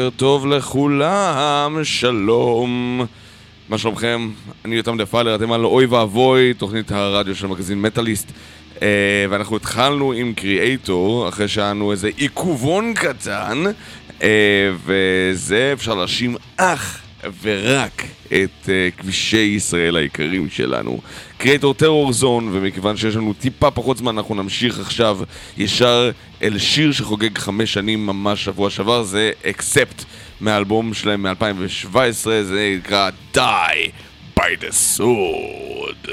בוקר טוב לכולם, שלום. מה שלומכם? אני יותם דפלר, אתם על אוי ואבוי, תוכנית הרדיו של מגזין מטאליסט. Uh, ואנחנו התחלנו עם קריאייטור, אחרי שהיה איזה עיכובון קטן, uh, וזה אפשר להאשים אך ורק את uh, כבישי ישראל היקרים שלנו. קריאייטור טרור זון, ומכיוון שיש לנו טיפה פחות זמן, אנחנו נמשיך עכשיו ישר אל שיר שחוגג חמש שנים ממש שבוע שעבר, זה אקספט מהאלבום שלהם מ-2017, זה נקרא Die by the Sword.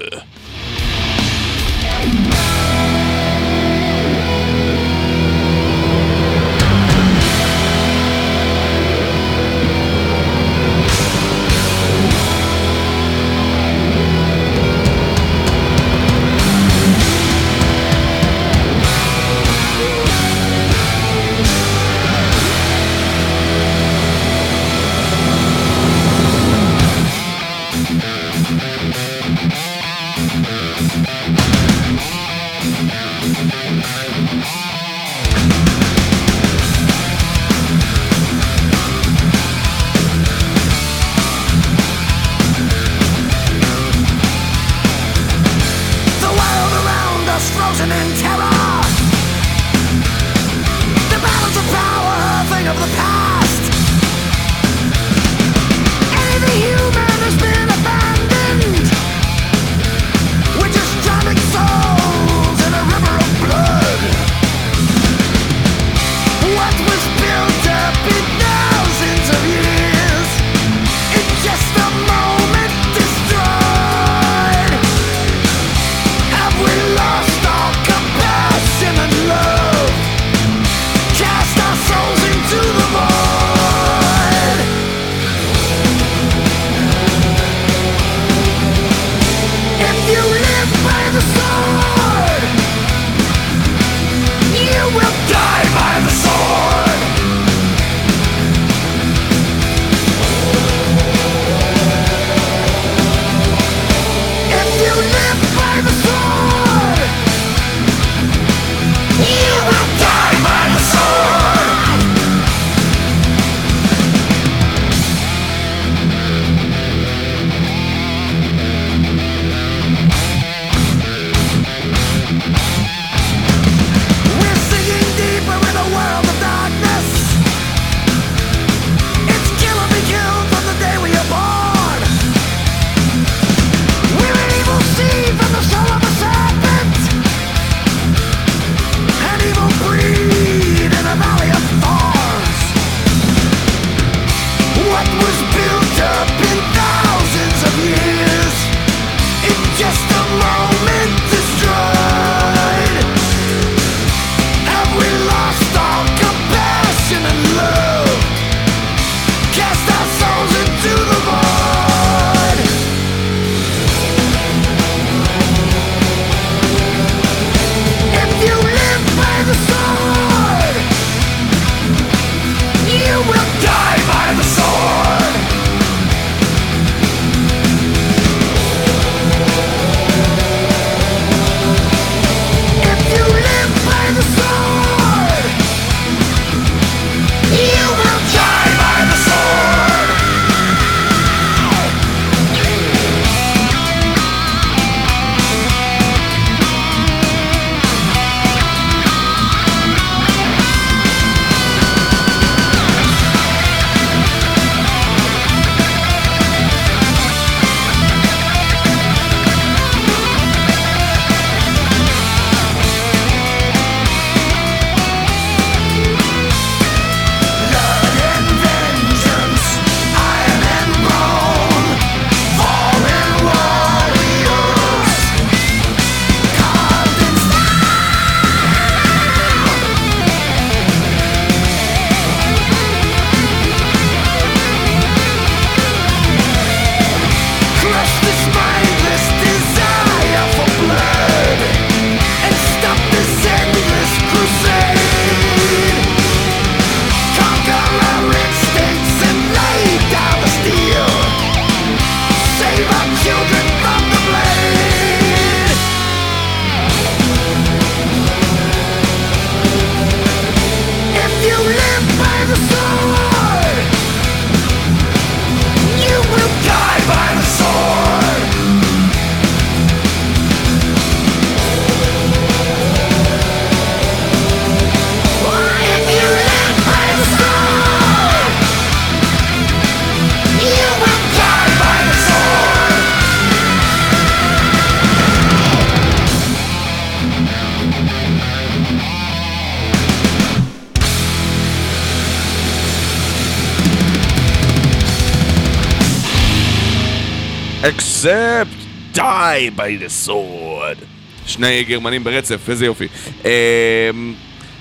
Except die by the sword. שני גרמנים ברצף, איזה יופי. אה,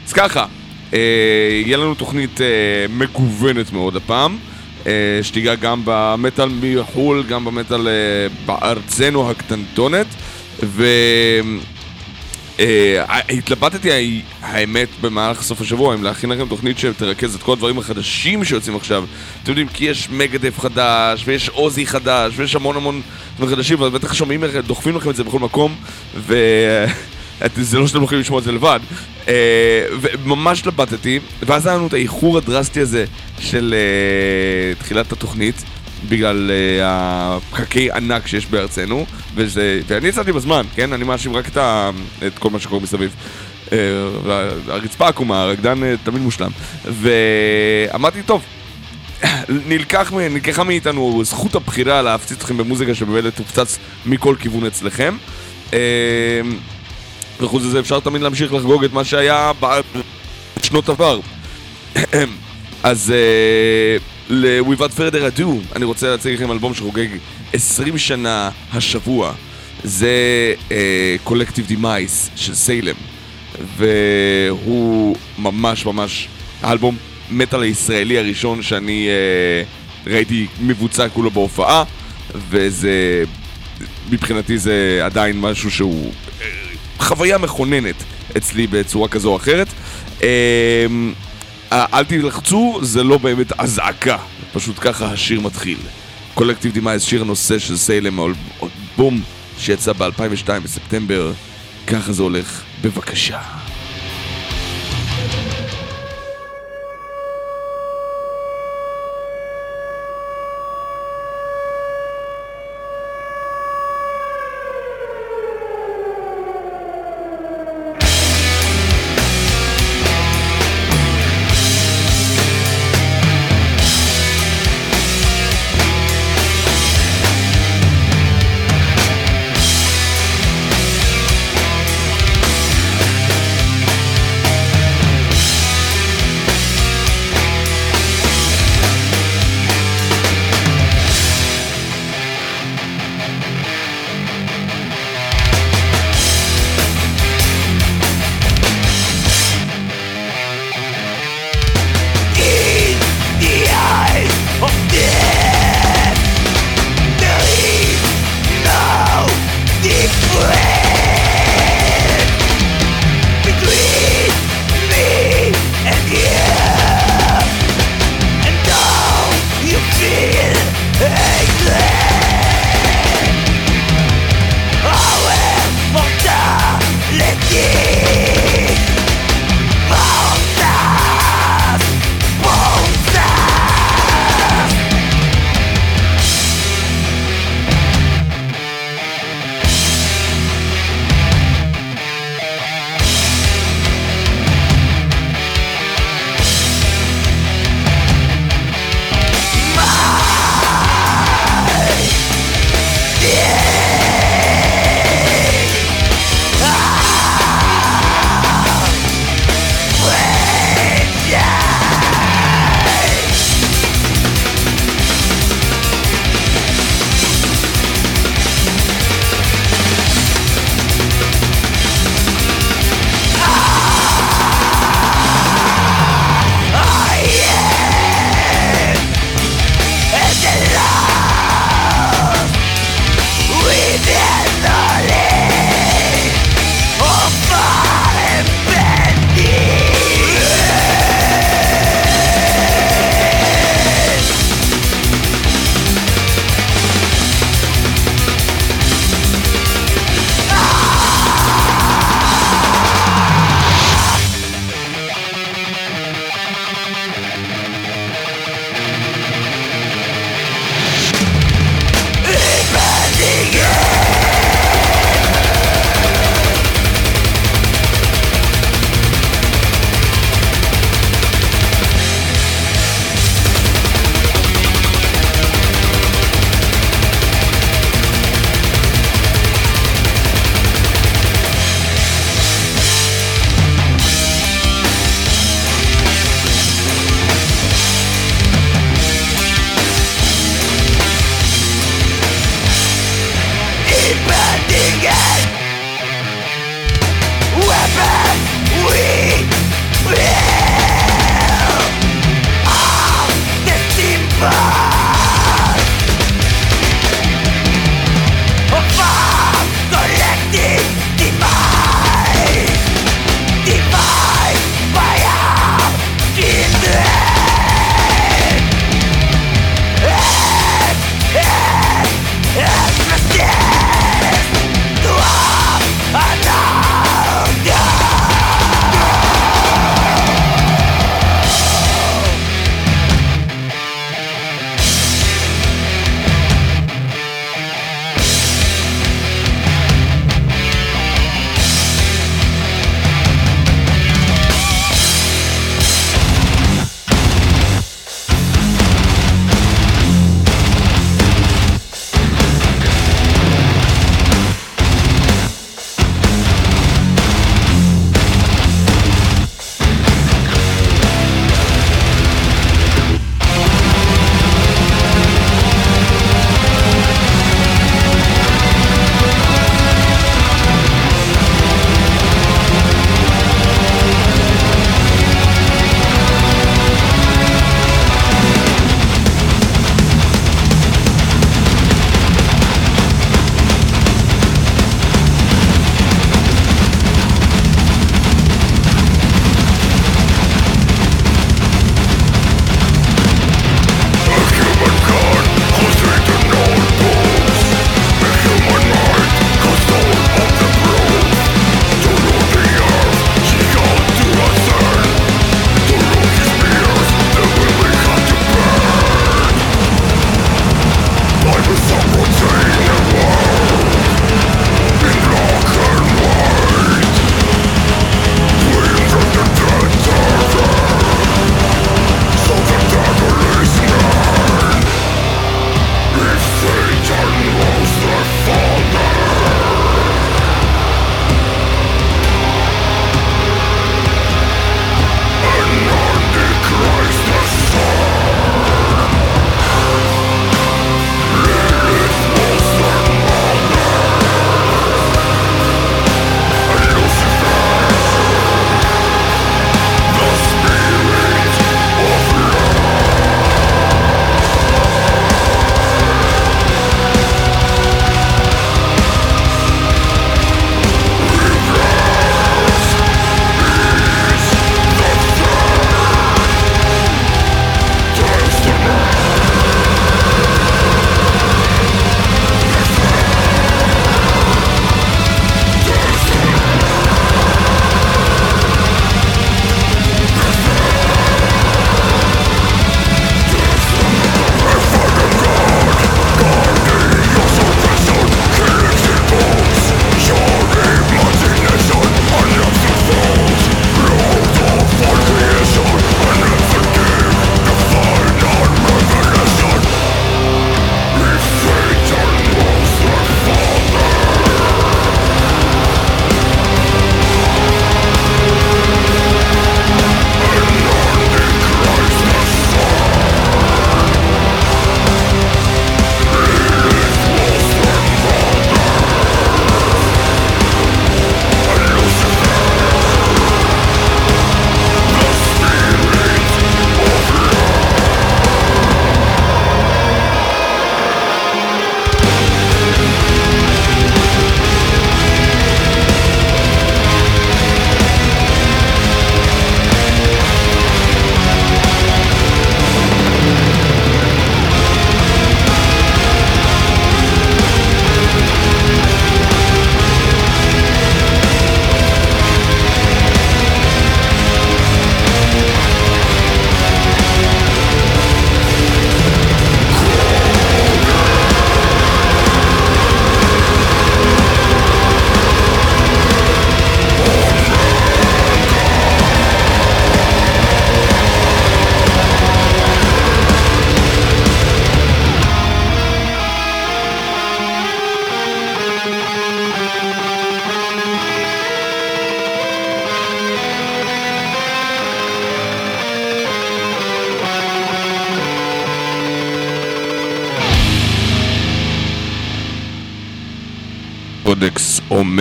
אז ככה, אה, יהיה לנו תוכנית אה, מגוונת מאוד הפעם. אה, שתיגע גם במטאל מחו"ל, גם במטאל בארצנו הקטנטונת. ו... אה, התלבטתי האמת במהלך סוף השבוע אם להכין לכם תוכנית שתרכז את כל הדברים החדשים שיוצאים עכשיו. אתם יודעים כי יש מגדף חדש ויש עוזי חדש ויש המון המון דברים חדשים אבל בטח שומעים דוחפים לכם את זה בכל מקום וזה לא שאתם יכולים לשמוע את זה לבד. אה, וממש התלבטתי ואז היה לנו את האיחור הדרסטי הזה של אה, תחילת התוכנית בגלל uh, הפקקי ענק שיש בארצנו, וזה, ואני יצאתי בזמן, כן? אני מאשים רק את, ה, את כל מה שקורה מסביב. Uh, הרצפה עקומה, הרקדן uh, תמיד מושלם. ואמרתי, טוב, נלקח, נלקחה מאיתנו זכות הבחירה להפציץ אתכם במוזיקה שבאמת תופצץ מכל כיוון אצלכם. Uh, וחוץ מזה אפשר תמיד להמשיך לחגוג את מה שהיה בשנות עבר. אז... Uh, ל-Without Further Ado, אני רוצה להציג לכם אלבום שחוגג 20 שנה השבוע. זה uh, Collective Demise של סיילם, והוא ממש ממש האלבום מטאל הישראלי הראשון שאני uh, ראיתי מבוצע כולו בהופעה, וזה, מבחינתי זה עדיין משהו שהוא uh, חוויה מכוננת אצלי בצורה כזו או אחרת. Uh, אל תלחצו, זה לא באמת אזעקה, פשוט ככה השיר מתחיל. קולקטיב דימייס, שיר נושא של סיילם, בום, שיצא ב-2002 בספטמבר, ככה זה הולך, בבקשה.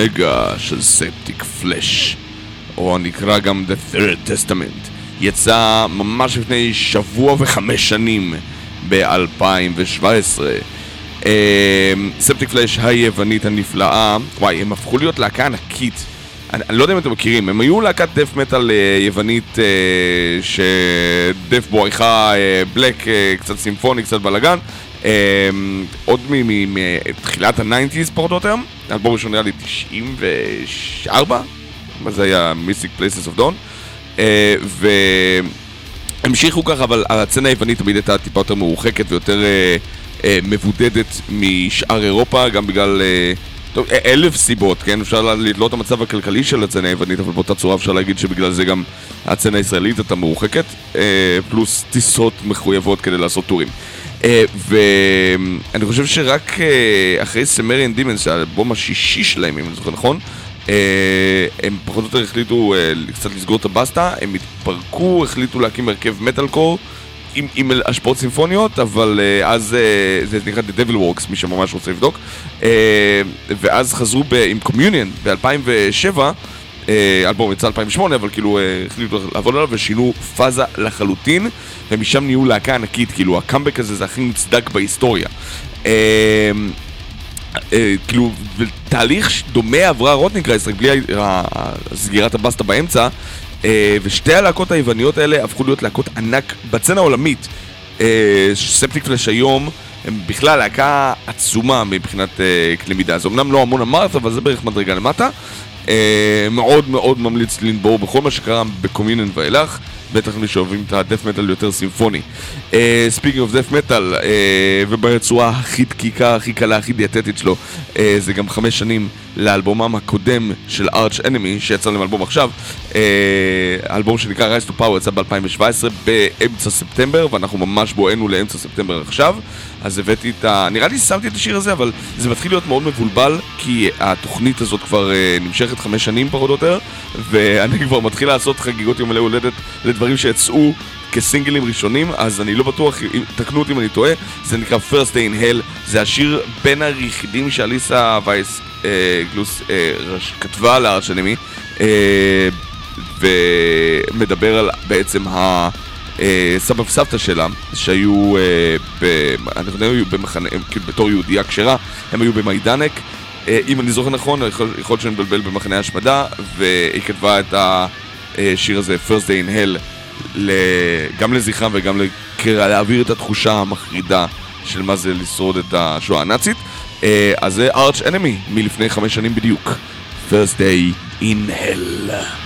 אומגה של ספטיק פלאש, או נקרא גם The Third Testament, יצא ממש לפני שבוע וחמש שנים ב-2017. ספטיק פלאש היוונית הנפלאה, וואי, הם הפכו להיות להקה ענקית. אני, אני לא יודע אם אתם מכירים, הם היו להקת דף מטאל אה, יוונית אה, שדף בועריכה אה, בלק, אה, קצת סימפוני, קצת בלאגן. אה, עוד מתחילת ה nineties פחות או יותר, האלבום ראשון נראה לי 94, מה זה היה Mystic Places of Dawn. והמשיכו ככה, אבל הסצנה היוונית תמיד הייתה טיפה יותר מרוחקת ויותר אה, אה, מבודדת משאר אירופה, גם בגלל... אה, טוב, אלף סיבות, כן? אפשר לתלות את המצב הכלכלי של הסצנה היוונית, אבל באותה צורה אפשר להגיד שבגלל זה גם הסצנה הישראלית הייתה מרוחקת, אה, פלוס טיסות מחויבות כדי לעשות טורים. אה, ואני חושב שרק אה, אחרי סמריאן דימנס, שהאלבום השישי שלהם, אם אני זוכר נכון, הם פחות או יותר החליטו קצת לסגור את הבסטה, הם התפרקו, החליטו להקים הרכב מטאל קור. עם, עם השפעות סימפוניות, אבל אז זה נקרא The Devil Works, מי שממש רוצה לבדוק. ואז חזרו ב, עם Communion ב-2007, אלבום יצא 2008, אבל כאילו החליטו לעבוד עליו ושינו פאזה לחלוטין, ומשם נהיו להקה ענקית, כאילו הקאמבק הזה זה הכי מוצדק בהיסטוריה. אה, אה, כאילו, תהליך דומה עברה Rotting Christ, רק בלי סגירת הבסטה באמצע, אה, ושתי הלהקות היווניות האלה הפכו להיות להקות ענק בסצנה העולמית. אה, Septicflesh היום הם בכלל להקה עצומה מבחינת אה, כלי מידה. זה אמנם לא Amon Amarth, אבל זה בערך מדרגה למטה. מאוד מאוד ממליץ לנבור בכל מה שקרה ב Communion ואילך. בטח מי שאוהבים את ה death metal יותר סימפוני. Speaking of death metal, וברצועה הכי דקיקה, הכי קלה, הכי דיאטטית שלו, אה, זה גם חמש שנים לאלבומם הקודם של Arch Enemy, שיצא להם אלבום עכשיו. אה, אלבום שנקרא Rise to Power יצא ב-2017 באמצע ספטמבר, ואנחנו ממש בואנו לאמצע ספטמבר עכשיו. אז הבאתי את ה... נראה לי שמתי את השיר הזה, אבל זה מתחיל להיות מאוד מבולבל, כי התוכנית הזאת כבר uh, נמשכת חמש שנים פחות או יותר, ואני כבר מתחיל לעשות חגיגות יום הולדת לדברים שיצאו כסינגלים ראשונים, אז אני לא בטוח, תקנו אותי אם אני טועה, זה נקרא First Day in Hell, זה השיר בין היחידים שאליסה וייס אה, גלוס אה, רש, כתבה על הארץ אנמי, אה, ומדבר על בעצם ה... אה, סבא וסבתא שלה, שהיו, אה, ב, אני חושב, היו במחנה, כאילו בתור יהודייה כשרה, הם היו במיידנק. אה, אם אני זוכר נכון, יכול להיות שאני מבלבל במחנה השמדה, והיא כתבה את השיר הזה, First Day in Hell, גם לזכרם וגם להעביר את התחושה המחרידה של מה זה לשרוד את השואה הנאצית. אה, אז זה ארץ' אנמי מלפני חמש שנים בדיוק. First day in hell.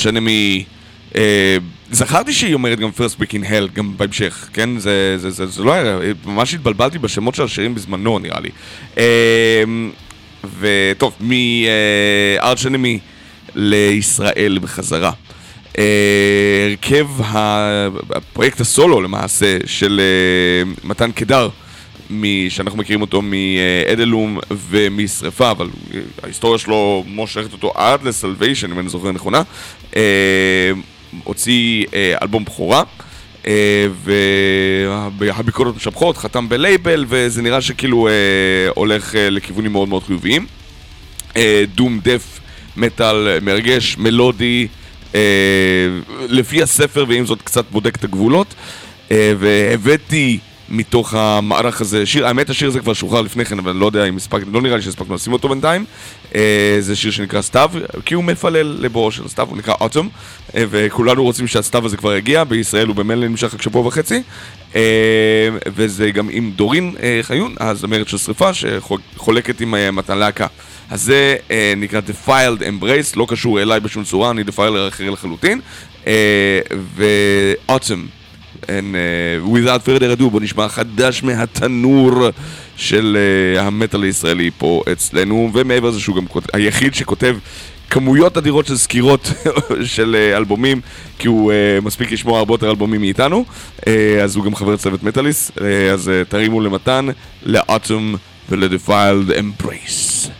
Arch Enemy. אה, זכרתי שהיא אומרת גם First Week in Hell גם בהמשך, כן? זה, זה, זה, זה לא היה, ממש התבלבלתי בשמות של השירים בזמנו נראה לי. אה, וטוב, מ-Arch Enemy לישראל בחזרה. אה, הרכב הפרויקט הסולו למעשה של אה, מתן קדר שאנחנו מכירים אותו מאדלום ומשרפה, אבל ההיסטוריה שלו מושכת אותו עד לסלוויישן, אם אני זוכר נכונה. אה, הוציא אלבום בכורה. והביקורות משבחות, חתם בלייבל, וזה נראה שכאילו הולך לכיוונים מאוד מאוד חיוביים. דום דף מטאל מרגש, מלודי, אה, לפי הספר, ועם זאת קצת בודק את הגבולות. אה, והבאתי מתוך המערך הזה שיר, האמת השיר הזה כבר שוחרר לפני כן, אבל לא יודע אם הספקנו, לא נראה לי שהספקנו לשים אותו בינתיים. אה, זה שיר שנקרא סתיו, כי הוא מפלל לבואו של סתיו, הוא נקרא אוטום, אה, וכולנו רוצים שהסתיו הזה כבר יגיע, בישראל הוא במילא נמשך רק שבוע וחצי. אה, וזה גם עם דורין אה, חיון, הזמרת של שריפה, שחולקת עם אה, מתן להקה. אז זה אה, נקרא Defiled Embrace, לא קשור אליי בשום צורה, אני Defiled אחר לחלוטין. אה, ו-Autumn, and, uh, without further ado, בוא נשמע חדש מהתנור של uh, המטאל הישראלי פה אצלנו, ומעבר לזה שהוא גם כות... היחיד שכותב כמויות אדירות של סקירות של uh, אלבומים, כי הוא uh, מספיק לשמוע הרבה יותר אלבומים מאיתנו, uh, אז הוא גם חבר צוות מטאליסט, uh, אז uh, תרימו למתן, לאטום ול-Defiled Embrace.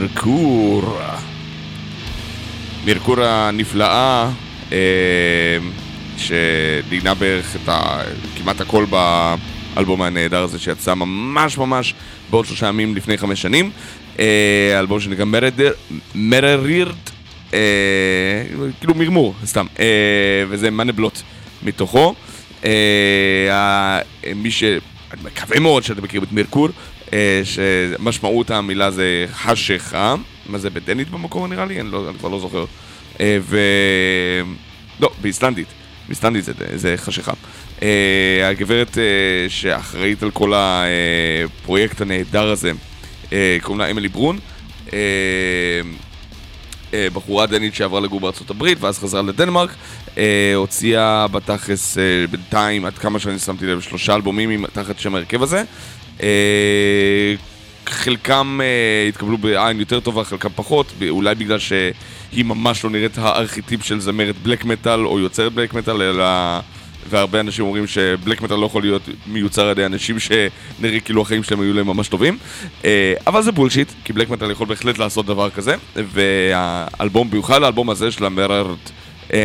מרקור. מרקור הנפלאה, אה, שניגנה בערך את ה... כמעט הכל באלבום הנהדר הזה שיצא ממש ממש בעוד שלושה ימים לפני חמש שנים. אה, אלבום שנקרא מררירט, אה, כאילו מרמור, סתם, וזה מנבלוט מתוכו. מי ש... אני מקווה מאוד שאתם מכירים את מרקור, שמשמעות המילה זה חשיכה, מה זה בדנית במקור נראה לי? אני, לא, אני כבר לא זוכר. אה, ו... לא, באיסלנדית. באיסלנדית זה, זה חשיכה. אה, הגברת שאחראית על כל הפרויקט הנהדר הזה, קוראים לה אמילי ברון. בחורה דנית שעברה לגור בארצות הברית ואז חזרה לדנמרק, הוציאה בתכלס בינתיים, עד כמה שאני שמתי לב, שלושה אלבומים תחת שם ההרכב הזה. אה, חלקם אה, התקבלו בעין יותר טובה, חלקם פחות, אולי בגלל שהיא ממש לא נראית הארכיטיפ של זמרת בלק מטאל או יוצרת בלק מטאל, אלא... והרבה אנשים אומרים שבלק מטאל לא יכול להיות מיוצר על ידי אנשים שנראה כאילו החיים שלהם היו להם ממש טובים. אה, אבל זה בולשיט, כי בלק מטאל יכול בהחלט לעשות דבר כזה, והאלבום, במיוחד האלבום הזה של המררד,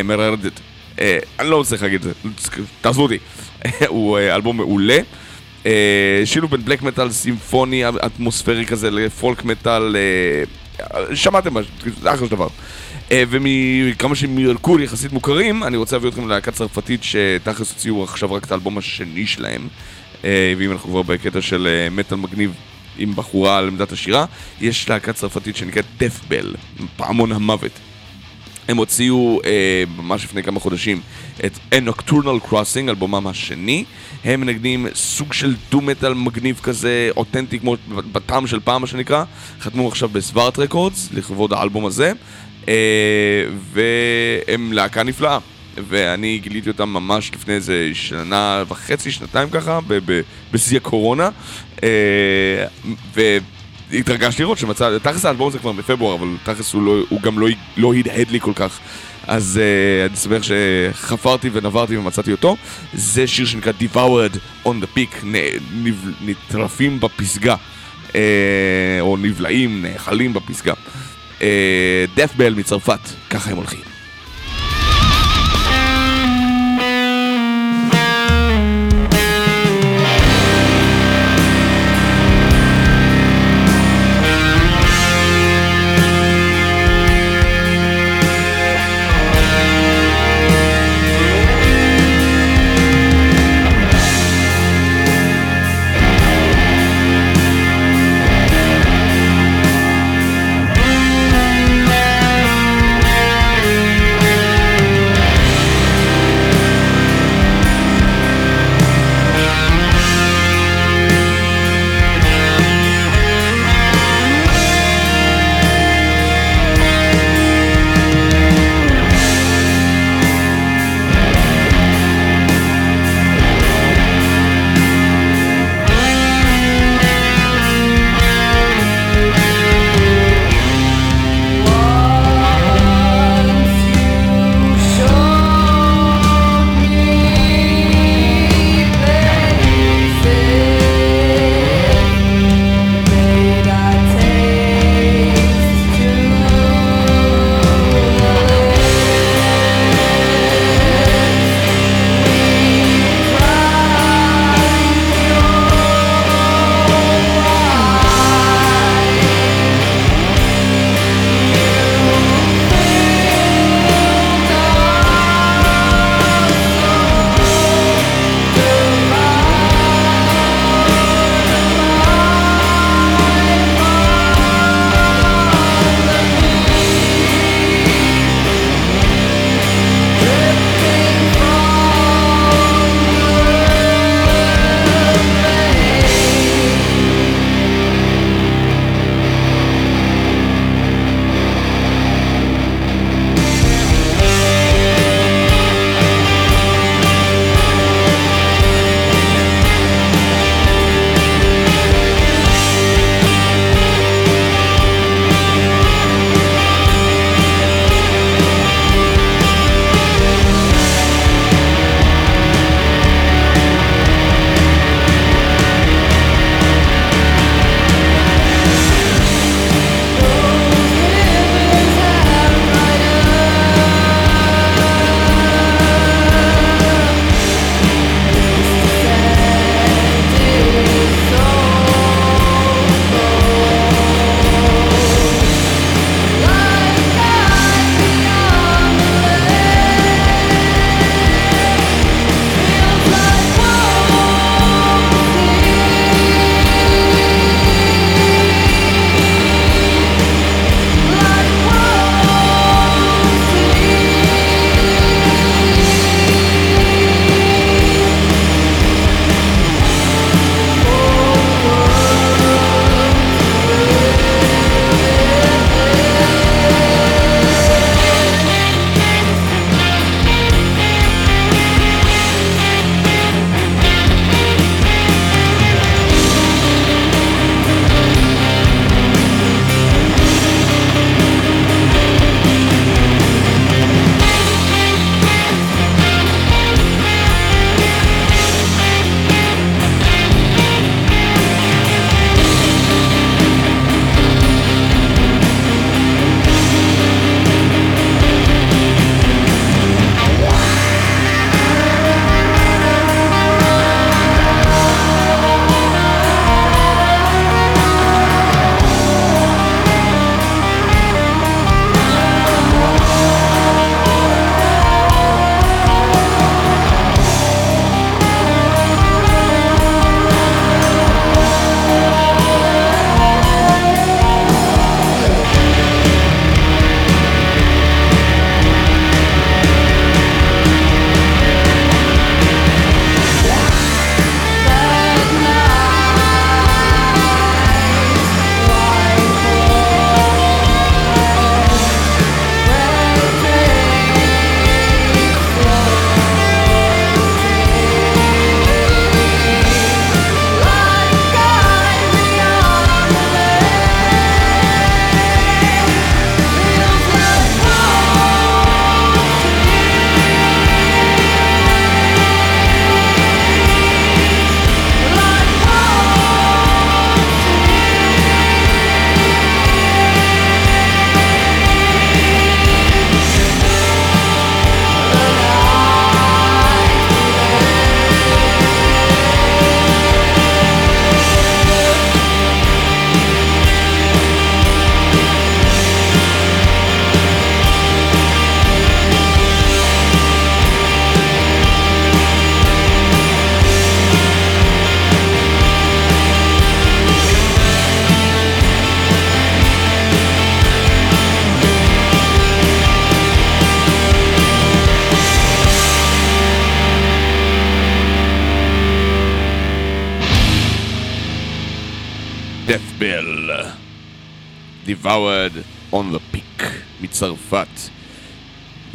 מררדת, אני לא מצליח להגיד את זה, תעזבו אותי, הוא אלבום מעולה. אה, שילוב בין בלק מטאל סימפוני אטמוספרי כזה לפולק מטאל, אה, שמעתם משהו, זה אחלה של דבר. אה, ומכמה שמרקול יחסית מוכרים, אני רוצה להביא אתכם ללהקה צרפתית שתכלס הוציאו עכשיו רק את האלבום השני שלהם. ואם אנחנו כבר בקטע של מטאל מגניב עם בחורה על עמדת השירה, יש להקה צרפתית שנקראת דפבל, פעמון המוות. הם הוציאו אה, ממש לפני כמה חודשים את A Nocturnal Crossing, אלבומם השני. הם מנגנים סוג של דו-מטאל מגניב כזה, אותנטי כמו בטעם של פעם מה שנקרא. חתמו עכשיו בסווארט רקורדס לכבוד האלבום הזה. אה, והם להקה נפלאה. ואני גיליתי אותם ממש לפני איזה שנה וחצי, שנתיים ככה, בשיא הקורונה. אה, התרגשתי לראות שמצא, תכלס האלבום הזה כבר בפברואר, אבל תכלס הוא, לא, הוא גם לא, לא הדהד לי כל כך. אז uh, אני שמח שחפרתי ונברתי ומצאתי אותו. זה שיר שנקרא Devoured on the Peak, נטרפים בפסגה, uh, או נבלעים, נאכלים בפסגה. Uh, Death Bell מצרפת, ככה הם הולכים.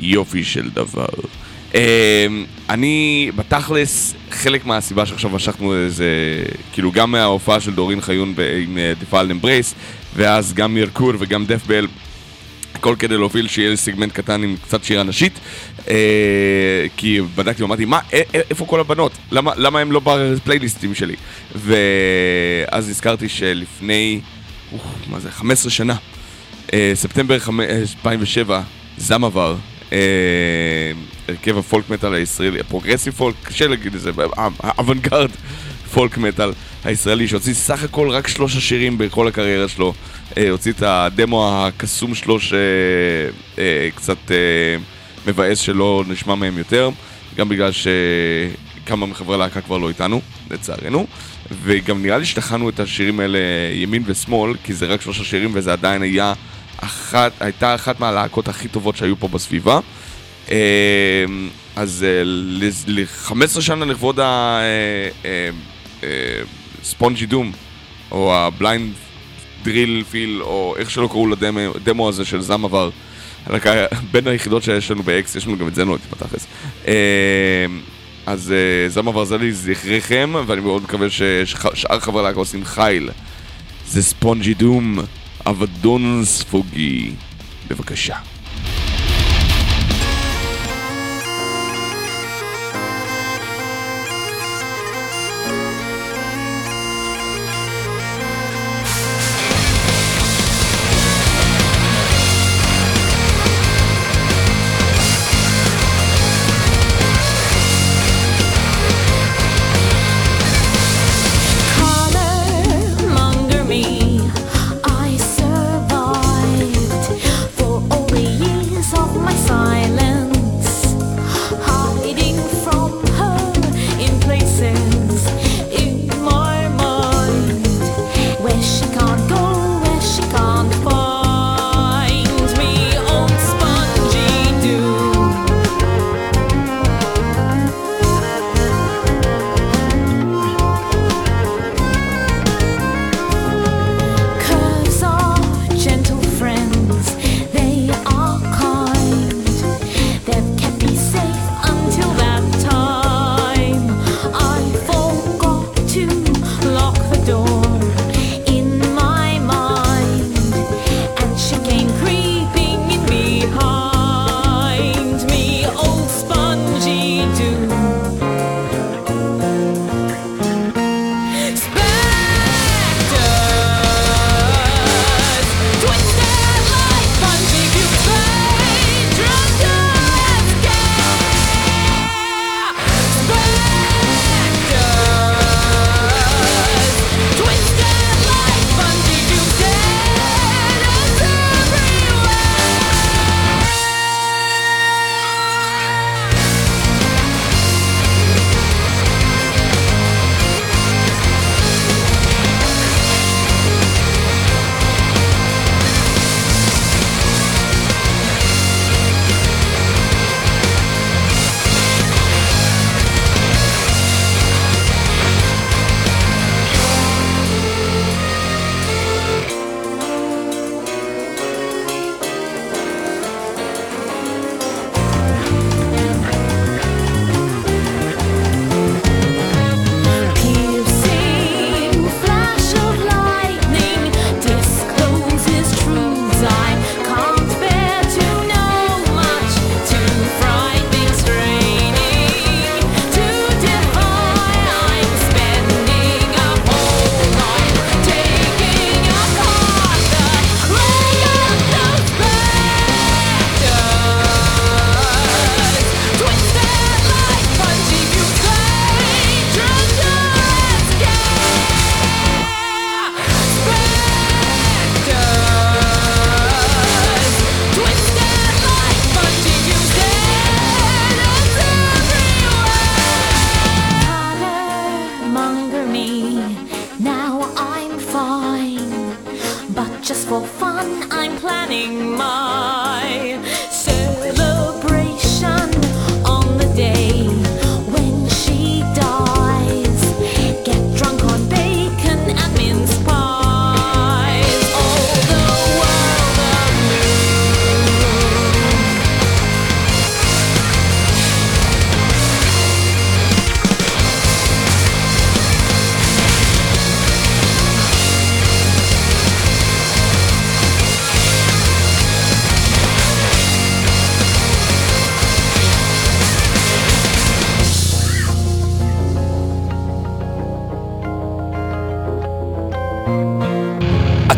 יופי של דבר. אה, אני, בתכלס, חלק מהסיבה שעכשיו משכנו איזה, כאילו גם מההופעה של דורין חיון עם דפאל אמברייס, ואז גם Myrkur וגם Deathbell, הכל כדי להוביל שיהיה לי סגמנט קטן עם קצת שירה נשית, אה, כי בדקתי ואמרתי, מה, איפה כל הבנות? למה, הם לא בפלייליסטים שלי? ואז נזכרתי שלפני, מה זה, 15 שנה, אה, ספטמבר 2007, זמבר, הרכב ה folk metal הישראלי, ה progressive folk, קשה להגיד את זה, ה avant-garde folk metal הישראלי, שהוציא סך הכל רק שלושה שירים בכל הקריירה שלו. הוציא את הדמו הקסום שלו שקצת מבאס שלא נשמע מהם יותר, גם בגלל שכמה מחברי להקה כבר לא איתנו, לצערנו. וגם נראה לי שטחנו את השירים האלה ימין ושמאל, כי זה רק שלושה שירים וזה עדיין היה אחת, הייתה אחת מהלהקות הכי טובות שהיו פה בסביבה. אז ל-15 שנה לכבוד הספונג'י דום, או הבליינד דריל פיל, או איך שלא קראו לדמו הזה של זם עבר. בין היחידות שיש לנו ב-X, יש לנו גם את זה נוטי בתכלס. אז זם עבר זה לי זכריכם, ואני מאוד מקווה ששאר חברי להקה עושים חיל. זה ספונג'י דום. אבדון ספוגי. בבקשה.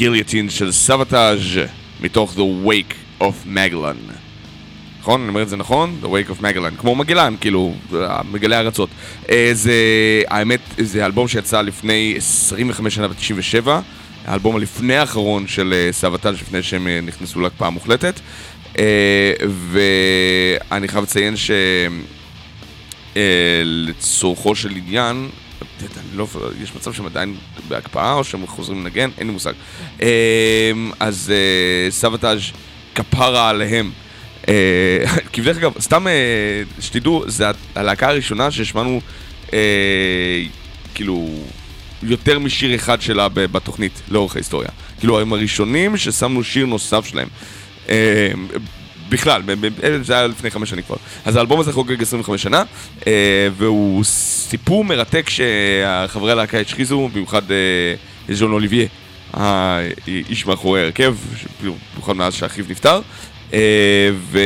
גיליוטין של סבתאז' מתוך The Wake of Magellan. נכון? אני אומר את זה נכון? The Wake of Magellan. כמו מגלן, כאילו, מגלי ארצות. אה, זה, האמת, זה אלבום שיצא לפני 25 שנה ב-97. האלבום הלפני האחרון של אה, סבתאז' לפני שהם אה, נכנסו להקפאה מוחלטת. ואני חייב לציין ש... של עניין, לא, יש מצב שהם עדיין בהקפאה או שהם חוזרים לנגן, אין לי מושג. אה, אז אה, סבתאז' כפרה עליהם. אה, כי בדרך אגב, סתם אה, שתדעו, זה הלהקה הראשונה שהשמענו כאילו יותר משיר אחד שלה בתוכנית לאורך ההיסטוריה. כאילו הם הראשונים ששמנו שיר נוסף שלהם. אה, בכלל, זה היה לפני חמש שנים כבר. אז האלבום הזה חוגג 25 שנה, אה, והוא סיפור מרתק שחברי הלהקה השחיזו, במיוחד אה, ז'ון אוליביה, האיש מאחורי ההרכב, במיוחד מאז שאחיו נפטר. אה, ו...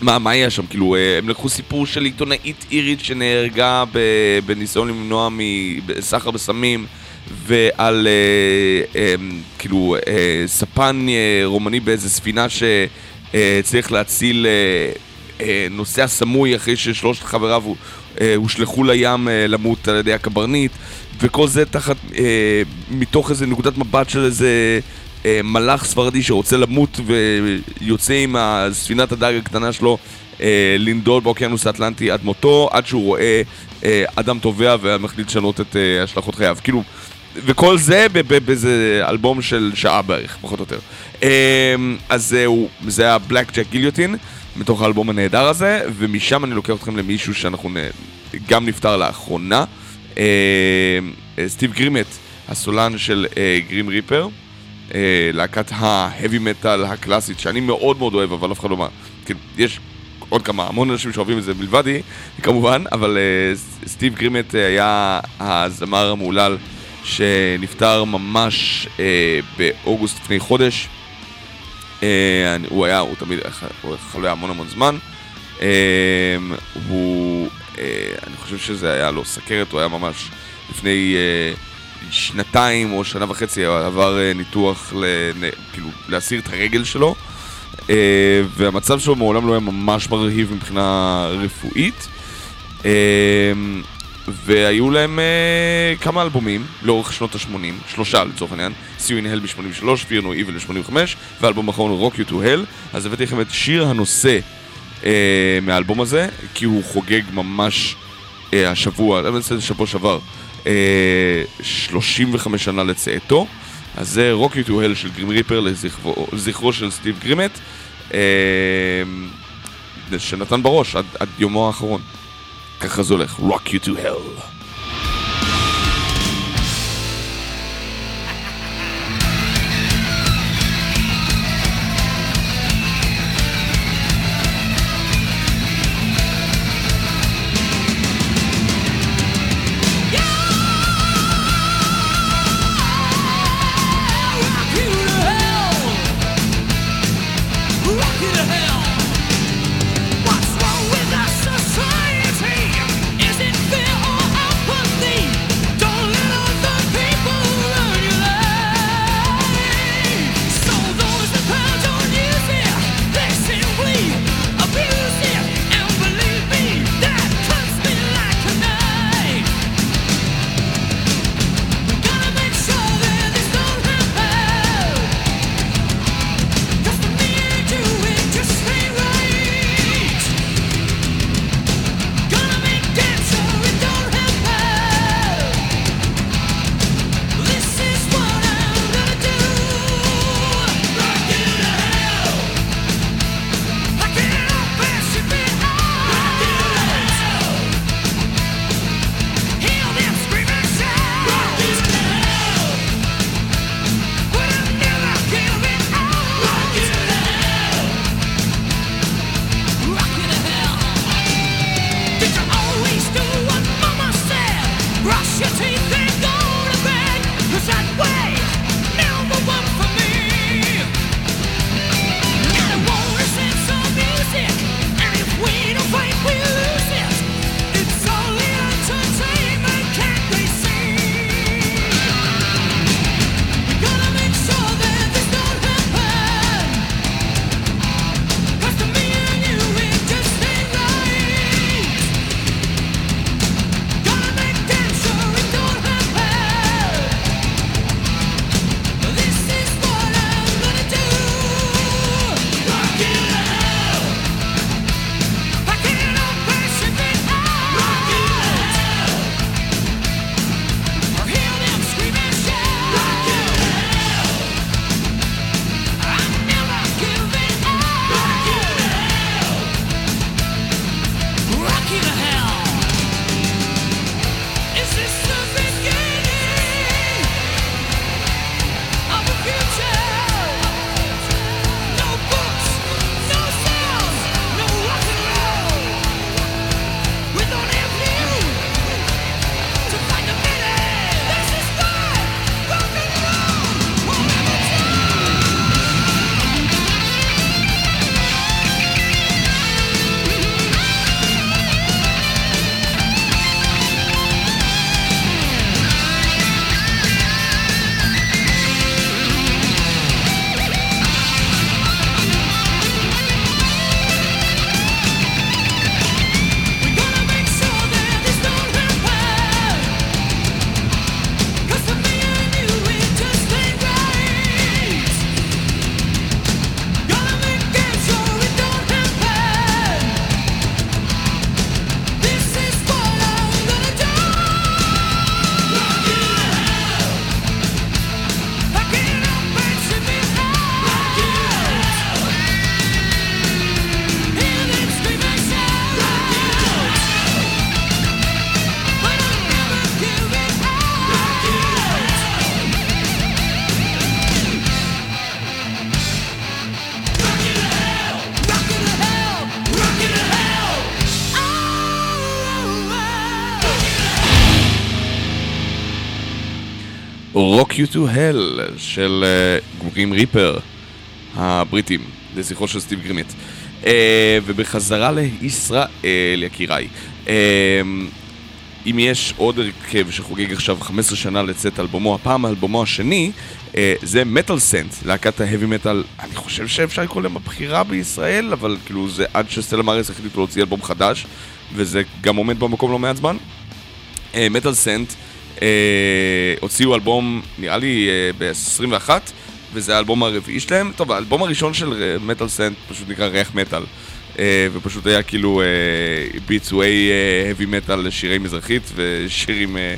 מה, מה היה שם? כאילו, אה, הם לקחו סיפור של עיתונאית אירית שנהרגה בניסיון למנוע מסחר בסמים ועל אה, אה, כאילו אה, ספן אה, רומני באיזה ספינה שהצליח להציל אה, אה, נוסע סמוי אחרי ששלושת חבריו אה, הושלכו לים אה, למות על ידי הקברניט וכל זה תחת, אה, מתוך איזה נקודת מבט של איזה אה, מלאך ספרדי שרוצה למות ויוצא עם הספינת הדג הקטנה שלו אה, לנדוד באוקיינוס האטלנטי עד מותו, עד שהוא רואה אה, אדם טובע ומחליט לשנות את אה, השלכות חייו. כאילו, וכל זה באיזה אלבום של שעה בערך, פחות או יותר. אה, אז זהו, זה היה בלק ג'ק גיליוטין, מתוך האלבום הנהדר הזה, ומשם אני לוקח אתכם למישהו שאנחנו נ... גם נפטר לאחרונה, אה, אה, סטיב גרימט, הסולן של אה, גרים ריפר. אה, להקת ההאבי מטאל הקלאסית, שאני מאוד מאוד אוהב, אבל אף אחד לא מה... כאילו, יש עוד כמה, המון אנשים שאוהבים את זה מלבדי, כמובן, אבל אה, סטיב גרימט אה, היה הזמר המהולל שנפטר ממש אה, באוגוסט לפני חודש. אה, אני- הוא היה, הוא תמיד, הוא חולה המון המון זמן. אה, הוא, אה, אני חושב שזה היה לו סכרת, הוא היה ממש לפני אה, שנתיים או שנה וחצי עבר אה, ניתוח לנ- כאילו, להסיר את הרגל שלו. אה, והמצב שלו מעולם לא היה ממש מרהיב מבחינה רפואית. אה, והיו להם אה, כמה אלבומים לאורך שנות ה-80, שלושה לצורך העניין, You in Hell ב-83, Fear No Evil ב-85, והאלבום האחרון Rock You to Hell, אז הבאתי לכם את שיר הנושא אה, מהאלבום הזה, כי הוא חוגג ממש אה, השבוע, אני מנסה שבוע שעבר, אה, 35 שנה לצאתו, אז זה Rock You to Hell של גרים ריפר לזכרו, לזכרו של סטיב גרימט, אה, שנתן בראש עד, עד יומו האחרון. ככה זה הולך, Rock You to Hell. You to Hell של אה, גרים ריפר הבריטים, לזכרו של סטיב גרימט. אה, ובחזרה לישראל, יקיריי. אה, אם יש עוד הרכב שחוגג עכשיו 15 שנה לצאת אלבומו, הפעם אלבומו השני, זה מטאל סנט, להקת ההאבי מטאל, אני חושב שאפשר לקרוא להם הבחירה בישראל, אבל כאילו זה עד שסטלה מאריס החליטו להוציא אלבום חדש, וזה גם עומד במקום לא מעט זמן. Metalscent אה, הוציאו אלבום, נראה לי אה, ב-21, וזה האלבום הרביעי שלהם. טוב, האלבום הראשון של Metalscent פשוט נקרא ריח מטאל. אה, ופשוט היה כאילו אה, ביצועי heavy metal לשירי מזרחית ושירים אה,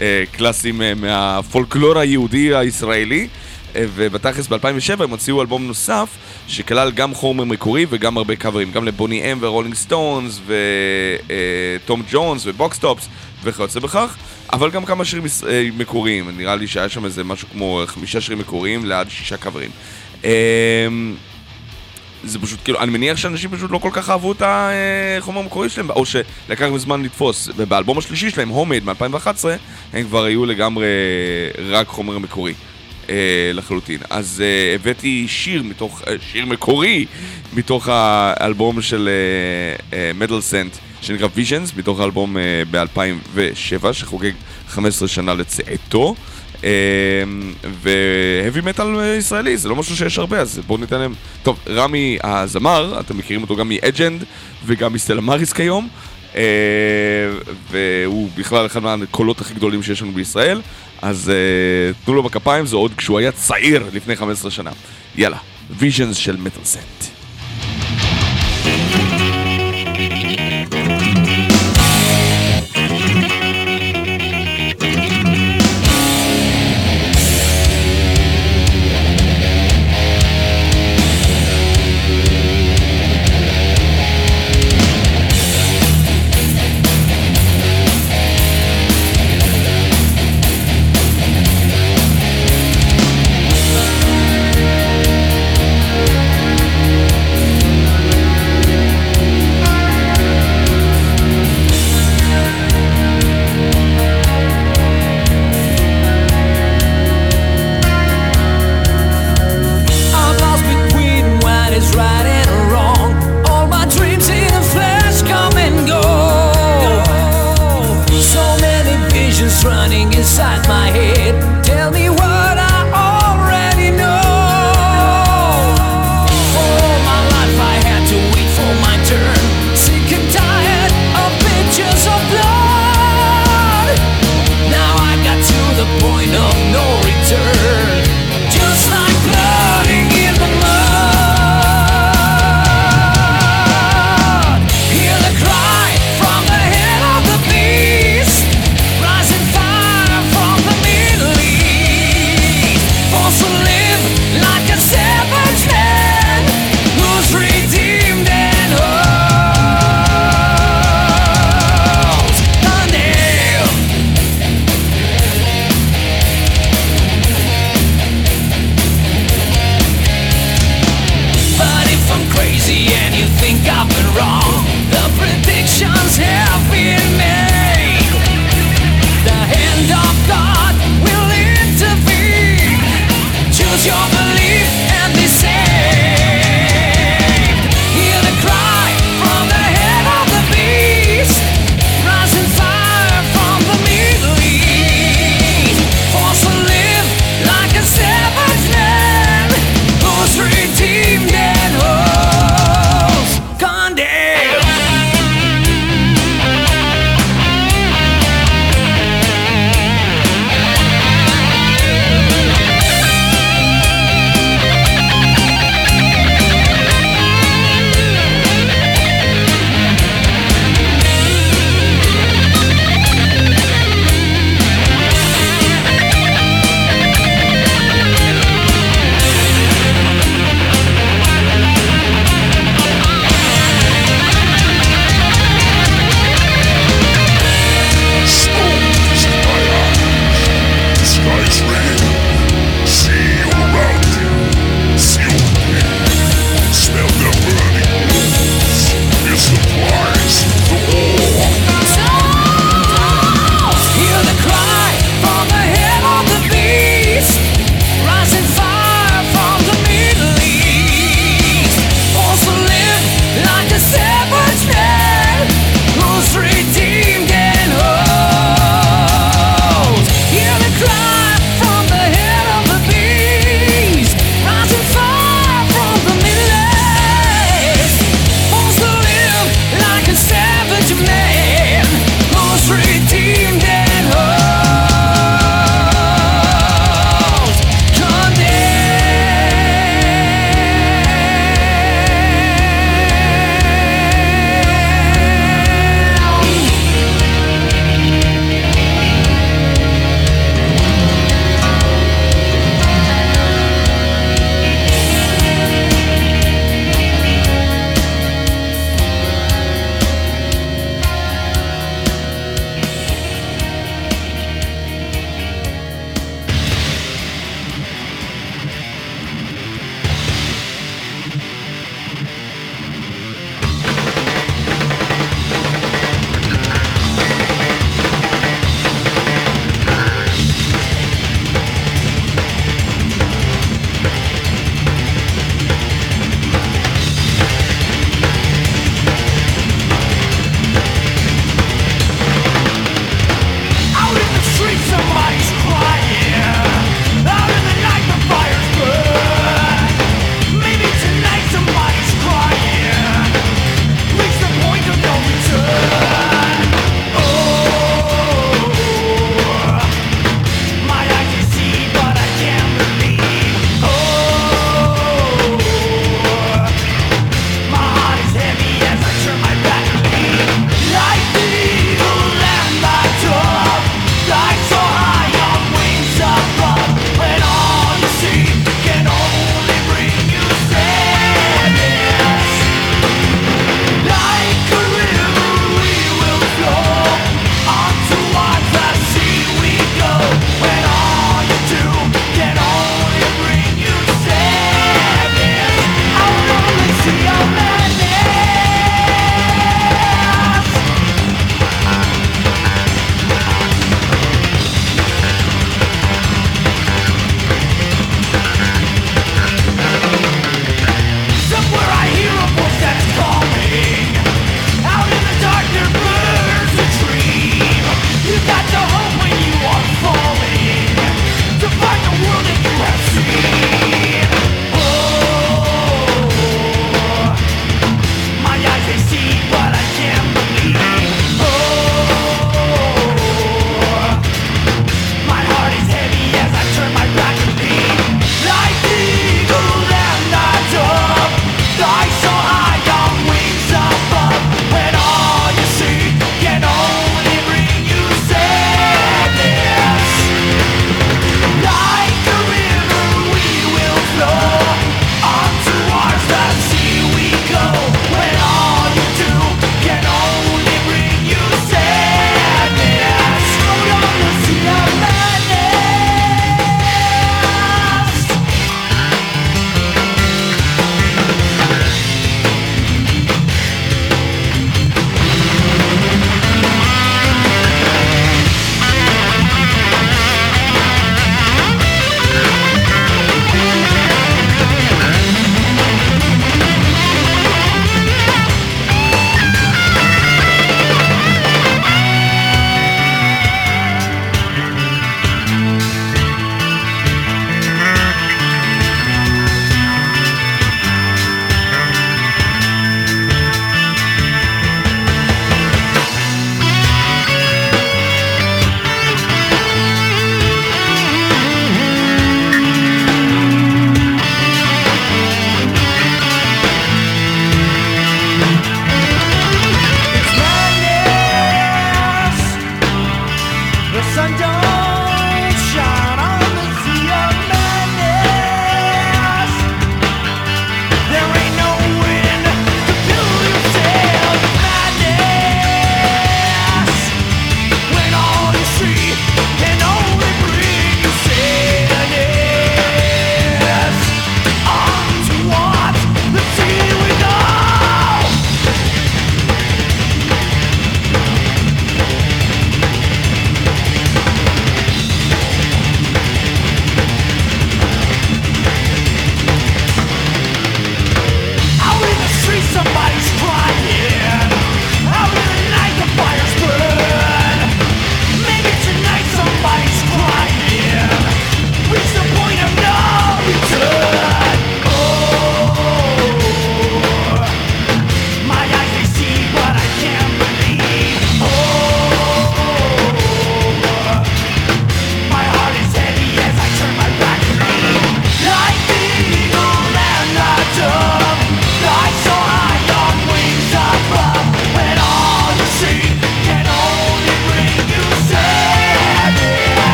אה, קלאסיים אה, מהפולקלור היהודי הישראלי. אה, ובתכלס ב-2007 הם הוציאו אלבום נוסף שכלל גם חומר מקורי וגם הרבה קאברים, גם לבוני אם ורולינג סטונס וטום ג'ונס ובוקס טופס וכיוצא בכך, אבל גם כמה שירים אה, מקוריים, נראה לי שהיה שם איזה משהו כמו חמישה שירים מקוריים ליד שישה קאברים. אה, זה פשוט כאילו, אני מניח שאנשים פשוט לא כל כך אהבו את החומר המקורי שלהם, או שלקח להם זמן לתפוס. ובאלבום השלישי שלהם, הומייד מ-2011, הם כבר היו לגמרי רק חומר מקורי. אה, לחלוטין. אז הבאתי שיר מתוך, שיר מקורי מתוך האלבום של Metalscent שנקרא Visions, מתוך האלבום אה, ב-2007 שחוגג 15 שנה לצאתו. ו heavy metal ישראלי, זה לא משהו שיש הרבה, אז בואו ניתן להם... טוב, רמי הזמר, אתם מכירים אותו גם מ Edgend וגם מ Stella Maris כיום, אה, והוא בכלל אחד מהקולות הכי גדולים שיש לנו בישראל, אז אה, תנו לו בכפיים, זה עוד כשהוא היה צעיר לפני 15 שנה. יאללה, ויז'נס של מטאל סנט. I'm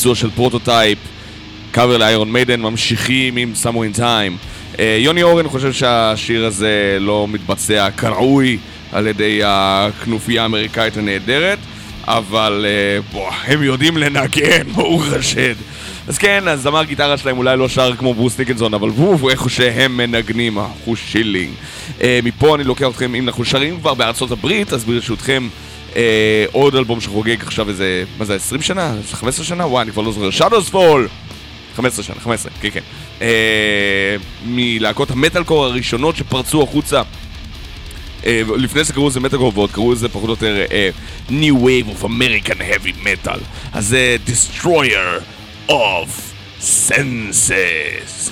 בביצוע של Prototype, קאבר ל Iron Maiden, ממשיכים עם in Time. אה, יוני אורן חושב שהשיר הזה לא מתבצע כראוי על ידי הכנופיה האמריקאית הנהדרת, אבל אה, בוא, הם יודעים לנגן, ברוך השד. אז כן, הזמר גיטרה שלהם אולי לא שר כמו ברוס דיקינסון, אבל וואו, איך שהם מנגנים, אחושילינג. אה, מפה אני לוקח אתכם, אם אנחנו שרים כבר בארצות הברית, אז ברשותכם אה, עוד אלבום שחוגג עכשיו איזה, מה זה, 20 שנה? 15 שנה? וואי, אני כבר לא זוכר. Shadows Fall! 15 שנה, 15, כן, כן. אה, מלהקות המטאלקור הראשונות שפרצו החוצה. אה, לפני זה קראו לזה מטאלקור ועוד קראו לזה פחות או יותר אה, New Wave of American Heavy Metal. אז זה Destroyer of Senses.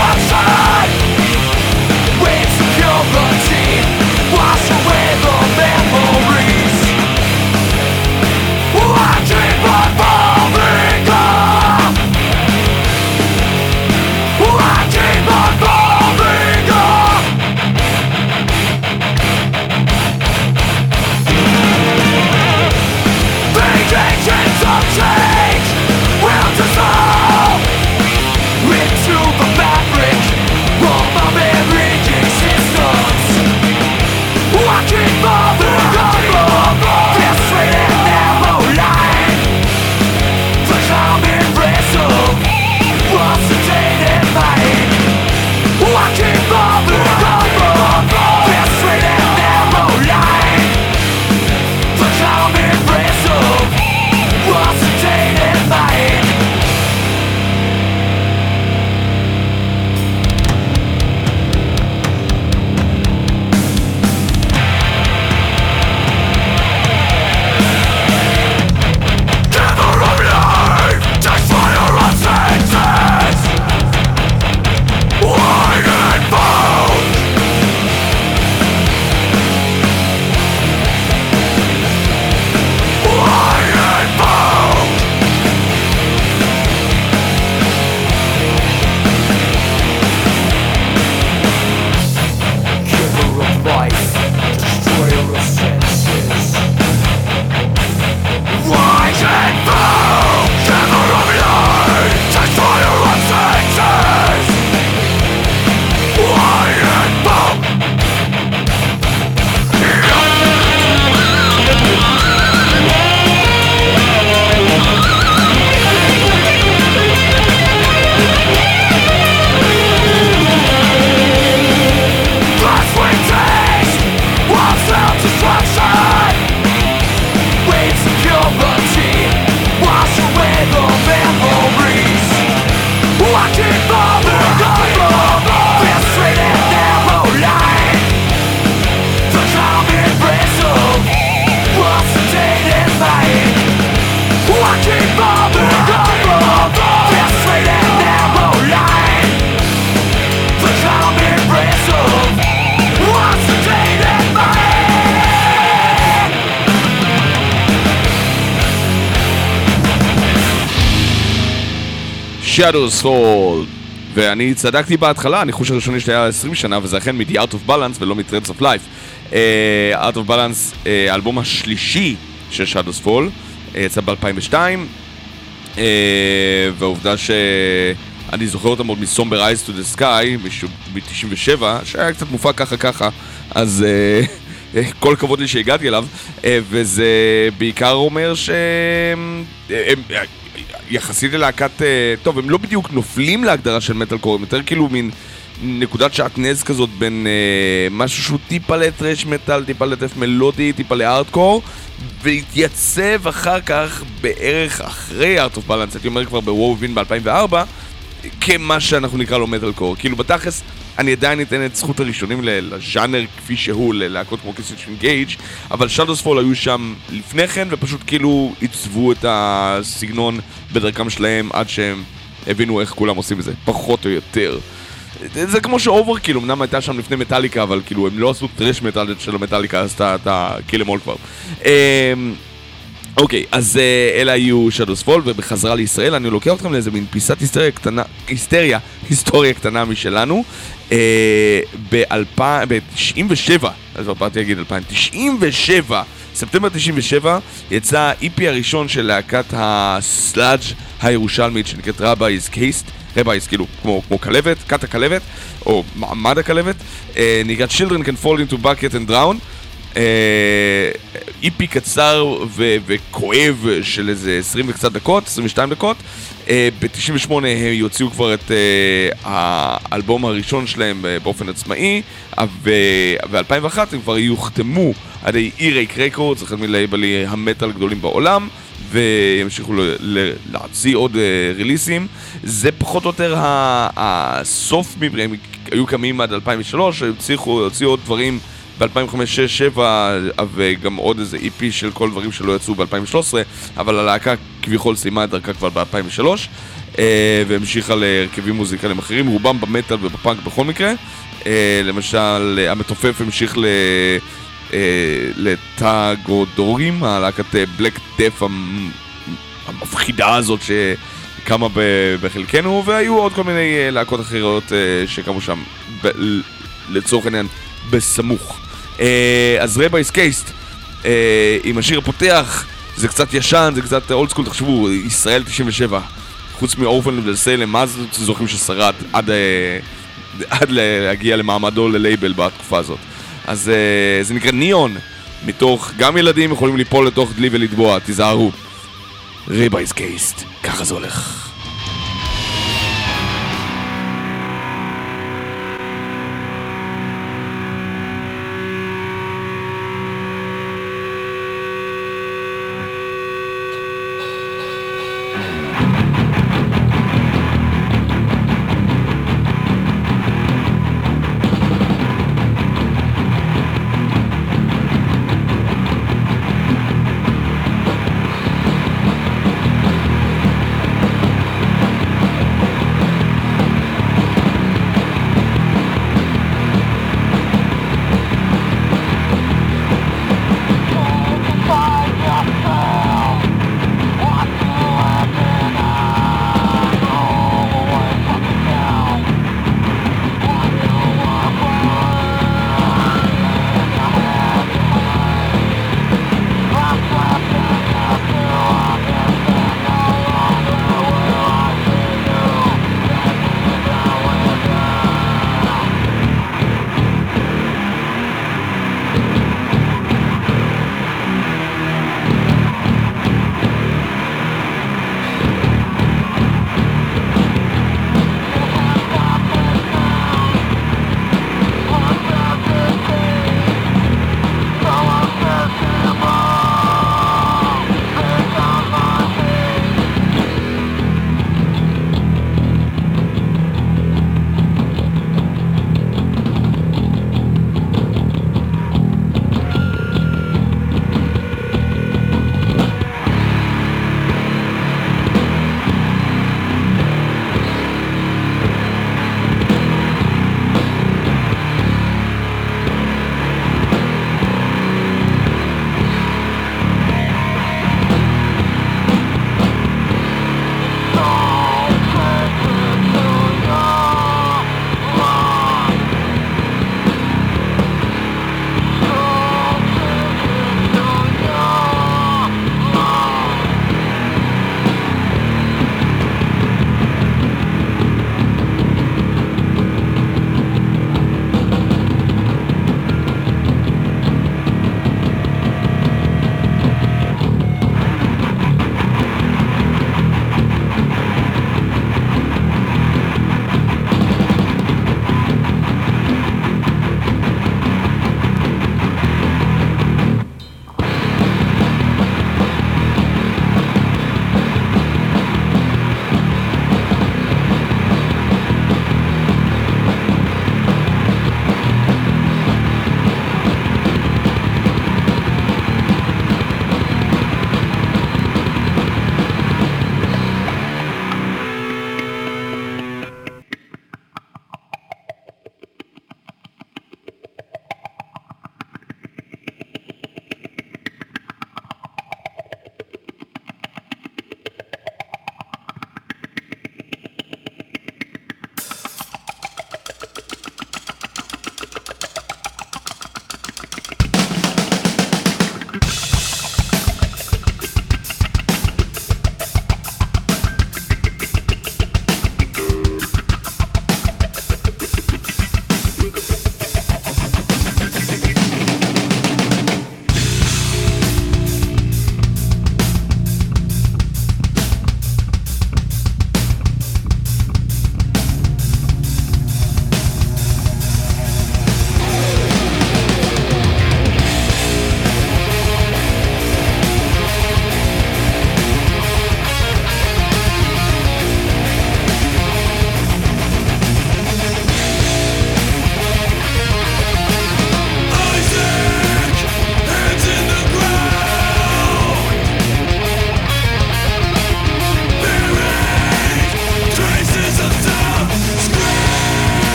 What's up? Shadows Fall. ואני צדקתי בהתחלה, הניחוש הראשוני שלי היה 20 שנה, וזה אכן מ-The Art of Balance ולא מ-Threads of Life. Uh, Art of Balance, uh, האלבום השלישי של Shadows Fall, uh, יצא ב-2002, uh, והעובדה שאני זוכר אותם עוד מ-Somber Eyes to the Sky, ב-97, שהיה קצת מופע ככה ככה, אז uh, כל הכבוד לי שהגעתי אליו, uh, וזה בעיקר אומר שהם... יחסית ללהקת, אה, טוב, הם לא בדיוק נופלים להגדרה של מטאל קור, הם יותר כאילו מין נקודת שעטנז כזאת בין אה, משהו שהוא טיפה ל thrash metal, טיפה ל death מלודי, טיפה לארטקור, והתייצב אחר כך בערך אחרי Art of Balance, הייתי אומר כבר בוו-וין ב-2004, כמה שאנחנו נקרא לו מטאל קור. כאילו בתכלס, אני עדיין אתן את זכות הראשונים לז'אנר כפי שהוא, ללהקות כמו Killswitch Engage, אבל Shadows Fall היו שם לפני כן, ופשוט כאילו עיצבו את הסגנון בדרכם שלהם עד שהם הבינו איך כולם עושים את זה, פחות או יותר. זה כמו ש Overkill, אמנם הייתה שם לפני מטאליקה, אבל כאילו הם לא עשו thrash metal של המטאליקה, אז אתה, Kill 'Em All כבר. אמ, אוקיי, אז אה, אלה היו Shadows Fall, ובחזרה לישראל אני לוקח אתכם לאיזה מין פיסת היסטריה קטנה, היסטריה, היסטוריה קטנה משלנו. אה, ב-97, אז כבר באתי להגיד 2097, ספטמבר 97, יצא ה-EP הראשון של להקת ה sludge הירושלמית שנקראת Rabies Caste. Rabies, כאילו, כמו, כמו כלבת, כת הכלבת, או מעמד הכלבת, אה, נקראת Children can fall into bucket and drown. אה, EP קצר וכואב של איזה 20 וקצת דקות, 22 דקות. אה, ב-98 הם יוציאו כבר את אה, האלבום הראשון שלהם אה, באופן עצמאי, וב-2001 הם כבר יוחתמו על ידי אי-רייק רקורדס, אחד מלייבלי המטאל הגדולים בעולם. וימשיכו להוציא עוד ריליסים. זה פחות או יותר הסוף, הם היו קמים עד 2003, הם הוציאו עוד דברים ב-2005, 2006, 2007, וגם עוד איזה EP של כל דברים שלא יצאו ב-2013, אבל הלהקה כביכול סיימה את דרכה כבר ב-2003, אה, והמשיכה להרכבים מוזיקליים אחרים, רובם במטאל ובפאנק בכל מקרה. אה, למשל, המתופף המשיך ל... אה, ל Tangorodrim, הלהקת black death המפחידה הזאת שקמה בחלקנו, והיו עוד כל מיני אה, להקות אחרות אה, שקמו שם, לצורך העניין, בסמוך. אה, אז Rabies Caste, אה, עם השיר הפותח, זה קצת ישן, זה קצת old school, תחשבו, ישראל 97, חוץ מאורפן וסלם, מה זה זוכרים ששרד עד, אה, עד להגיע למעמדו ללייבל בתקופה הזאת. אז זה נקרא ניאון, מתוך, גם ילדים יכולים ליפול לתוך דלי ולטבוע, תיזהרו. רבייס קייסט, ככה זה הולך.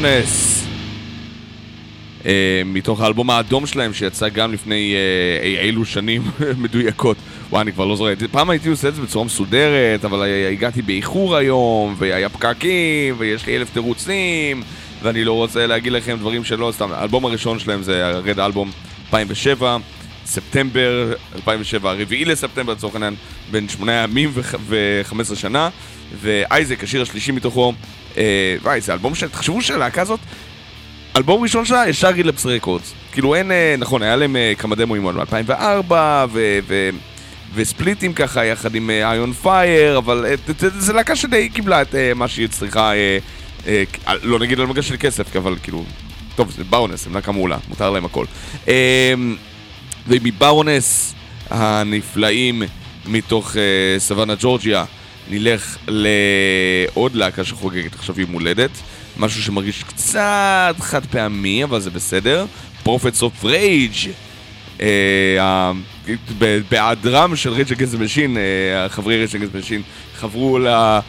ברונס. אה, מתוך האלבום האדום שלהם שיצא גם לפני אי אילו שנים מדויקות. וואי, אני כבר לא זוכר. פעם הייתי עושה את זה בצורה מסודרת, אבל הגעתי באיחור היום, והיה פקקים, ויש לי אלף תירוצים, ואני לא רוצה להגיד לכם דברים שלא, סתם. האלבום הראשון שלהם זה הרד אלבום 2007, ספטמבר 2007, הרביעי לספטמבר לצורך העניין, בין שמונה ימים ו-15 שנה, ואייזק, השיר השלישי מתוכו, אה, וואי, זה אלבום ש... תחשבו שהלהקה הזאת, אלבום ראשון שלה, ישר רילפס רקורדס. כאילו אין, אה, נכון, היה להם אה, כמה דמוים ב-2004, ו... ו... וספליטים ככה יחד עם איון פייר, אבל אה, זה להקה שדי קיבלה את אה, מה שהיא צריכה, אה, אה, אה, לא נגיד על מגע של כסף, אבל כאילו, טוב, זה באונס, הם להקה מעולה, מותר להם הכל. אה, ומבאונס הנפלאים מתוך אה, סוואנה ג'ורג'יה, נלך לעוד להקה שחוגגת עכשיו יום הולדת, משהו שמרגיש קצת חד פעמי, אבל זה בסדר. אה, ה- ב- בהיעדרם של Rage Against the Machine, חברי Rage Against the Machine חברו. אה,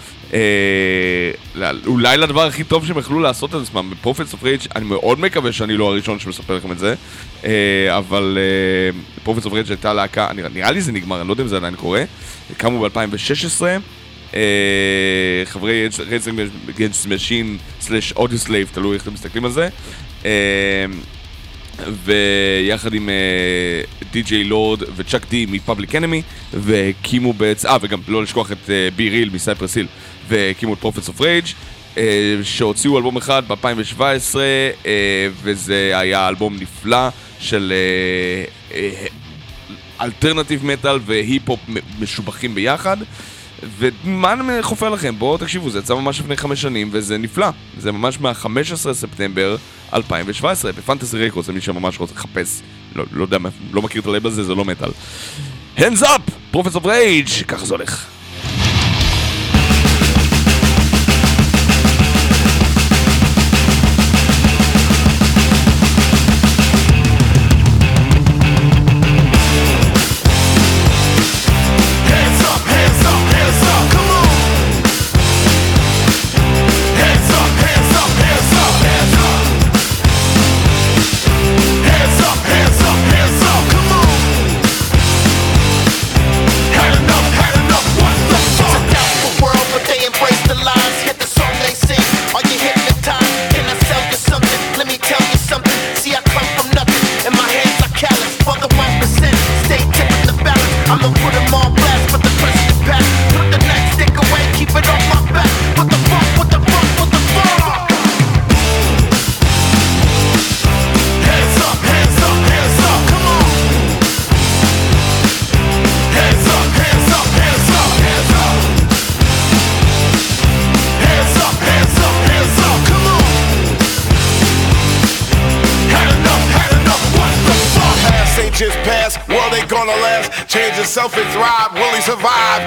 ל- אולי לדבר הכי טוב שהם יכלו לעשות את עצמם, ב Prophets of Rage אני מאוד מקווה שאני לא הראשון שמספר לכם את זה, אה, אבל Prophets of Rage הייתה להקה, נראה לי זה נגמר, אני לא יודע אם זה עדיין קורה, קמו ב-2016, חברי Rage Against the Machine slash Audioslave, תלוי איך אתם מסתכלים על זה. אה, ויחד עם DJ Lord ו Chuck D מ Public Enemy והקימו בעצם, אה וגם לא לשכוח את B-Real מ Cypress Hill והקימו את Prophets of Rage שהוציאו אלבום אחד ב-2017 וזה היה אלבום נפלא של alternative metal והיפ-הופ משובחים ביחד ומה אני חופר לכם? בואו תקשיבו, זה יצא ממש לפני חמש שנים וזה נפלא. זה ממש מה-15 ספטמבר 2017 ב Fantasy Records, למי שממש רוצה לחפש, לא, לא יודע, לא מכיר את הלייבל הזה, זה לא מטאל. Hands up! Prophets of Rage, ככה זה הולך. Change yourself and thrive, will he survive?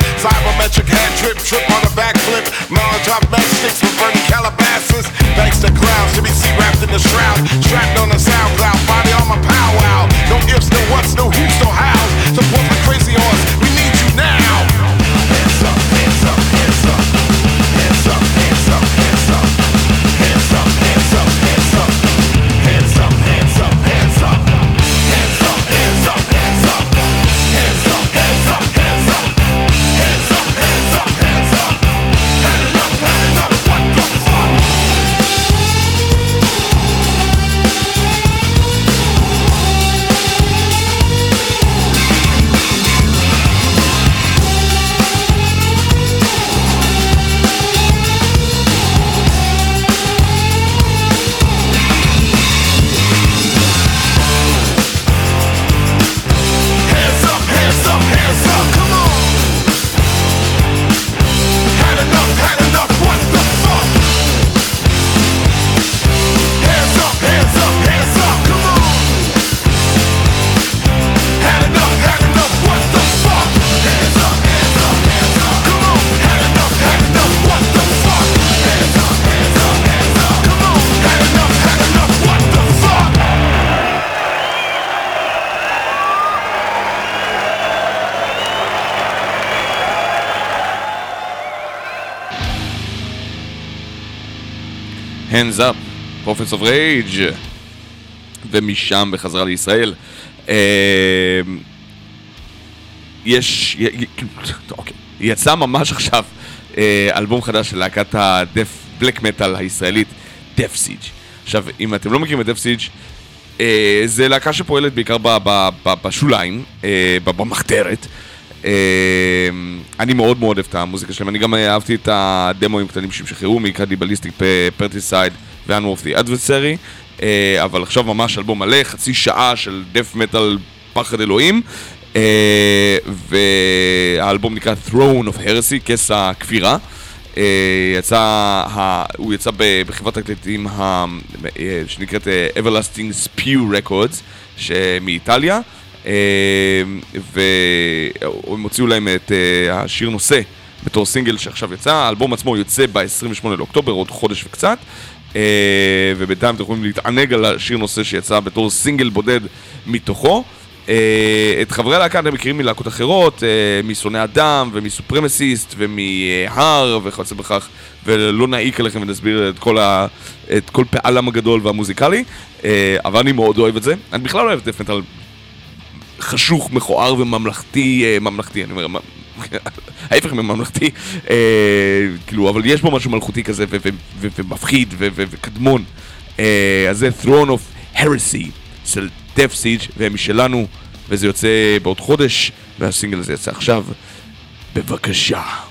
Hands up, Prophets of Rage ומשם בחזרה לישראל. אה, יש, אוקיי, יצא ממש עכשיו אה, אלבום חדש של להקת ה death black metal הישראלית, Deathsiege. עכשיו, אם אתם לא מכירים את Deathsiege, אה, זה להקה שפועלת בעיקר בשוליים, במחתרת. אה, אני מאוד מאוד אוהב את המוזיקה שלהם, אני גם אה, אהבתי את הדמואים הקטנים שהם שחררו מקדיבליסטיק פרטיסייד ו-Unworth the Adversary, אבל עכשיו ממש אלבום מלא, חצי שעה של דף מטאל פחד אלוהים. אה, והאלבום נקרא Throne of Heresy, כס הכפירה. אה, יצא, הוא יצא בחברת תקליטים ה- אה, שנקראת Everlasting Spew Records מאיטליה והם הוציאו להם את אה, השיר נושא בתור סינגל שעכשיו יצא, האלבום עצמו יוצא ב-28 לאוקטובר, עוד חודש וקצת. אה, ובינתיים אתם יכולים להתענג על השיר נושא שיצא בתור סינגל בודד מתוכו. אה, את חברי הלהקה אתם מכירים מלהקות אחרות, אה, משונאי אדם ומסופרמסיסט ומהר וכיוצא בכך. ולא נעיק עליכם ונסביר את כל, ה, את כל פעלם הגדול והמוזיקלי. אה, אבל אני מאוד אוהב את זה. אני בכלל אוהב דף מטאל חשוך, מכוער וממלכתי, אה, ממלכתי, אני אומר, ההפך מממלכתי, אה, כאילו, אבל יש בו משהו מלכותי כזה ומפחיד וקדמון. אה, אז זה Throne of Heresy של דף סיג' והם משלנו, וזה יוצא בעוד חודש, והסינגל הזה יצא עכשיו. בבקשה.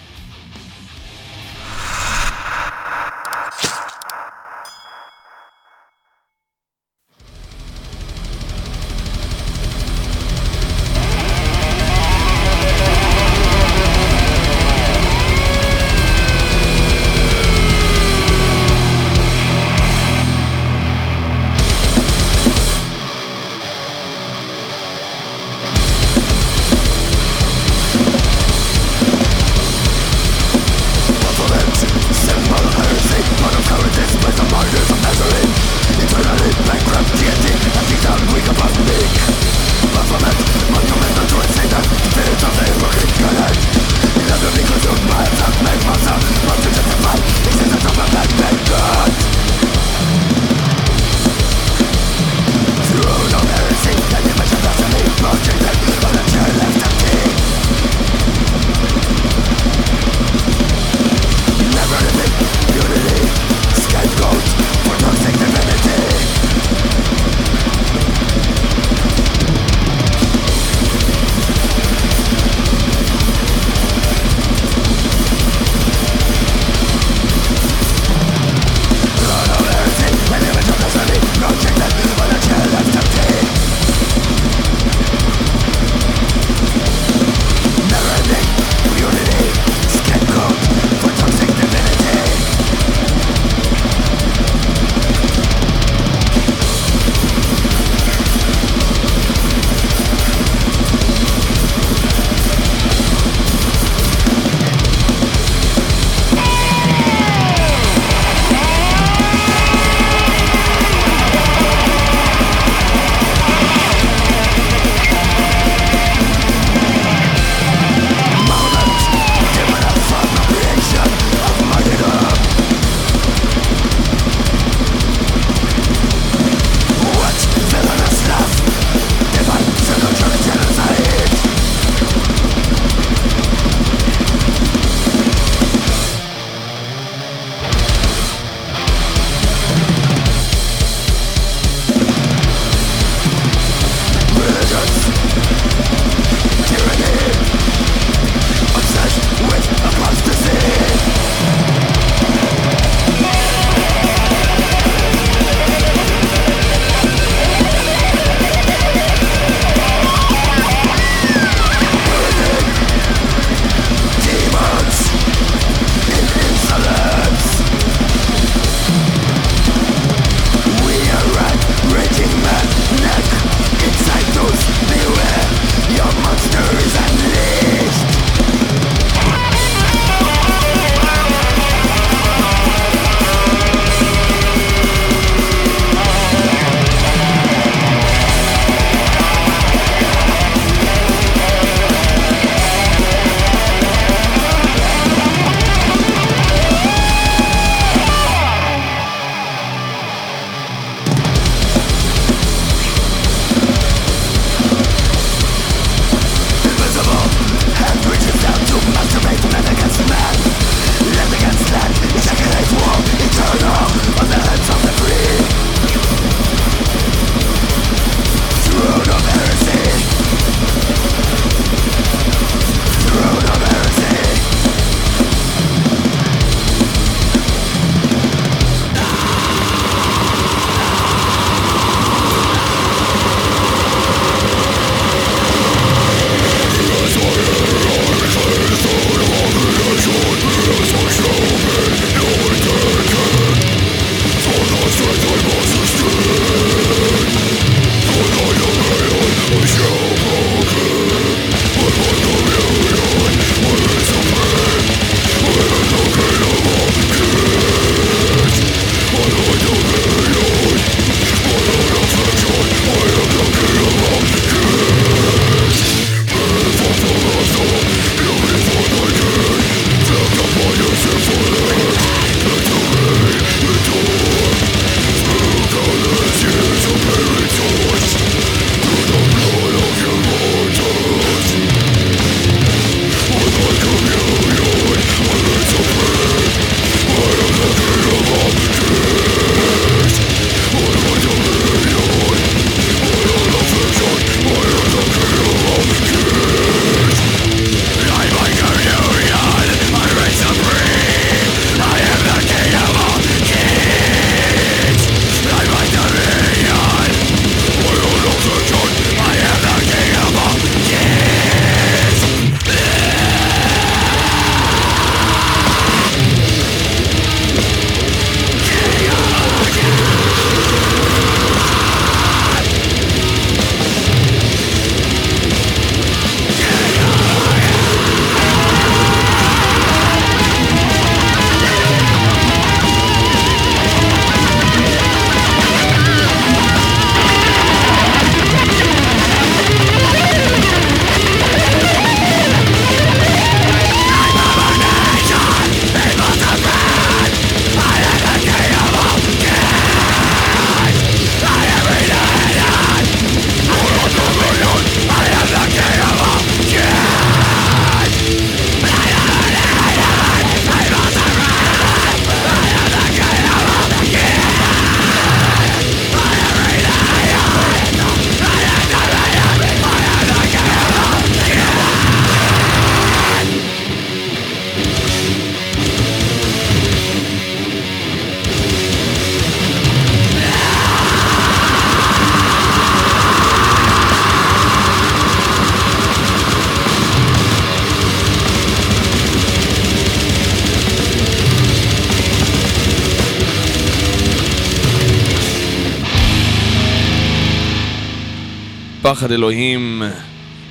פחד אלוהים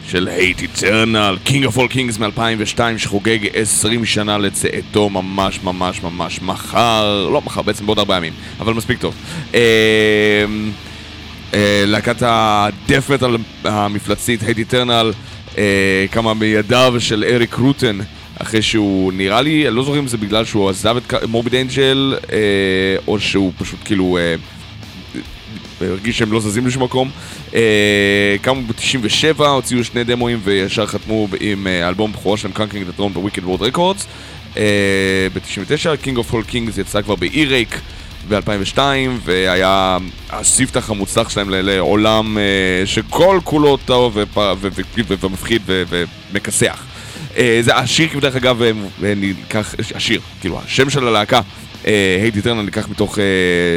של Hate Eternal, King of All Kings מ-2002 שחוגג 20 שנה לצאתו ממש ממש ממש מחר, לא מחר, בעצם בעוד ארבעה ימים, אבל מספיק טוב. אה, אה, להקת ה death metal המפלצתית, Hate Eternal, כמה מידיו של אריק רוטן, אחרי שהוא נראה לי, אני לא זוכר אם זה בגלל שהוא עזב את Morbid Angel, אה, או שהוא פשוט כאילו... אה, הרגיש שהם לא זזים לשום מקום. אה, קמו ב-97, הוציאו שני דמואים וישר חתמו עם אה, אלבום בכורה שלהם, Conquering the Throne ב Wicked World Records. ב-99, King of All Kings יצא כבר ב Earache ב-2002, והיה הספתח המוצלח שלהם לעולם אה, שכל כולו טוב ומפחיד ומכסח. זה השיר, דרך אגב, נלקח, השיר, כאילו, השם של הלהקה, Hate Eternal נלקח מתוך אה,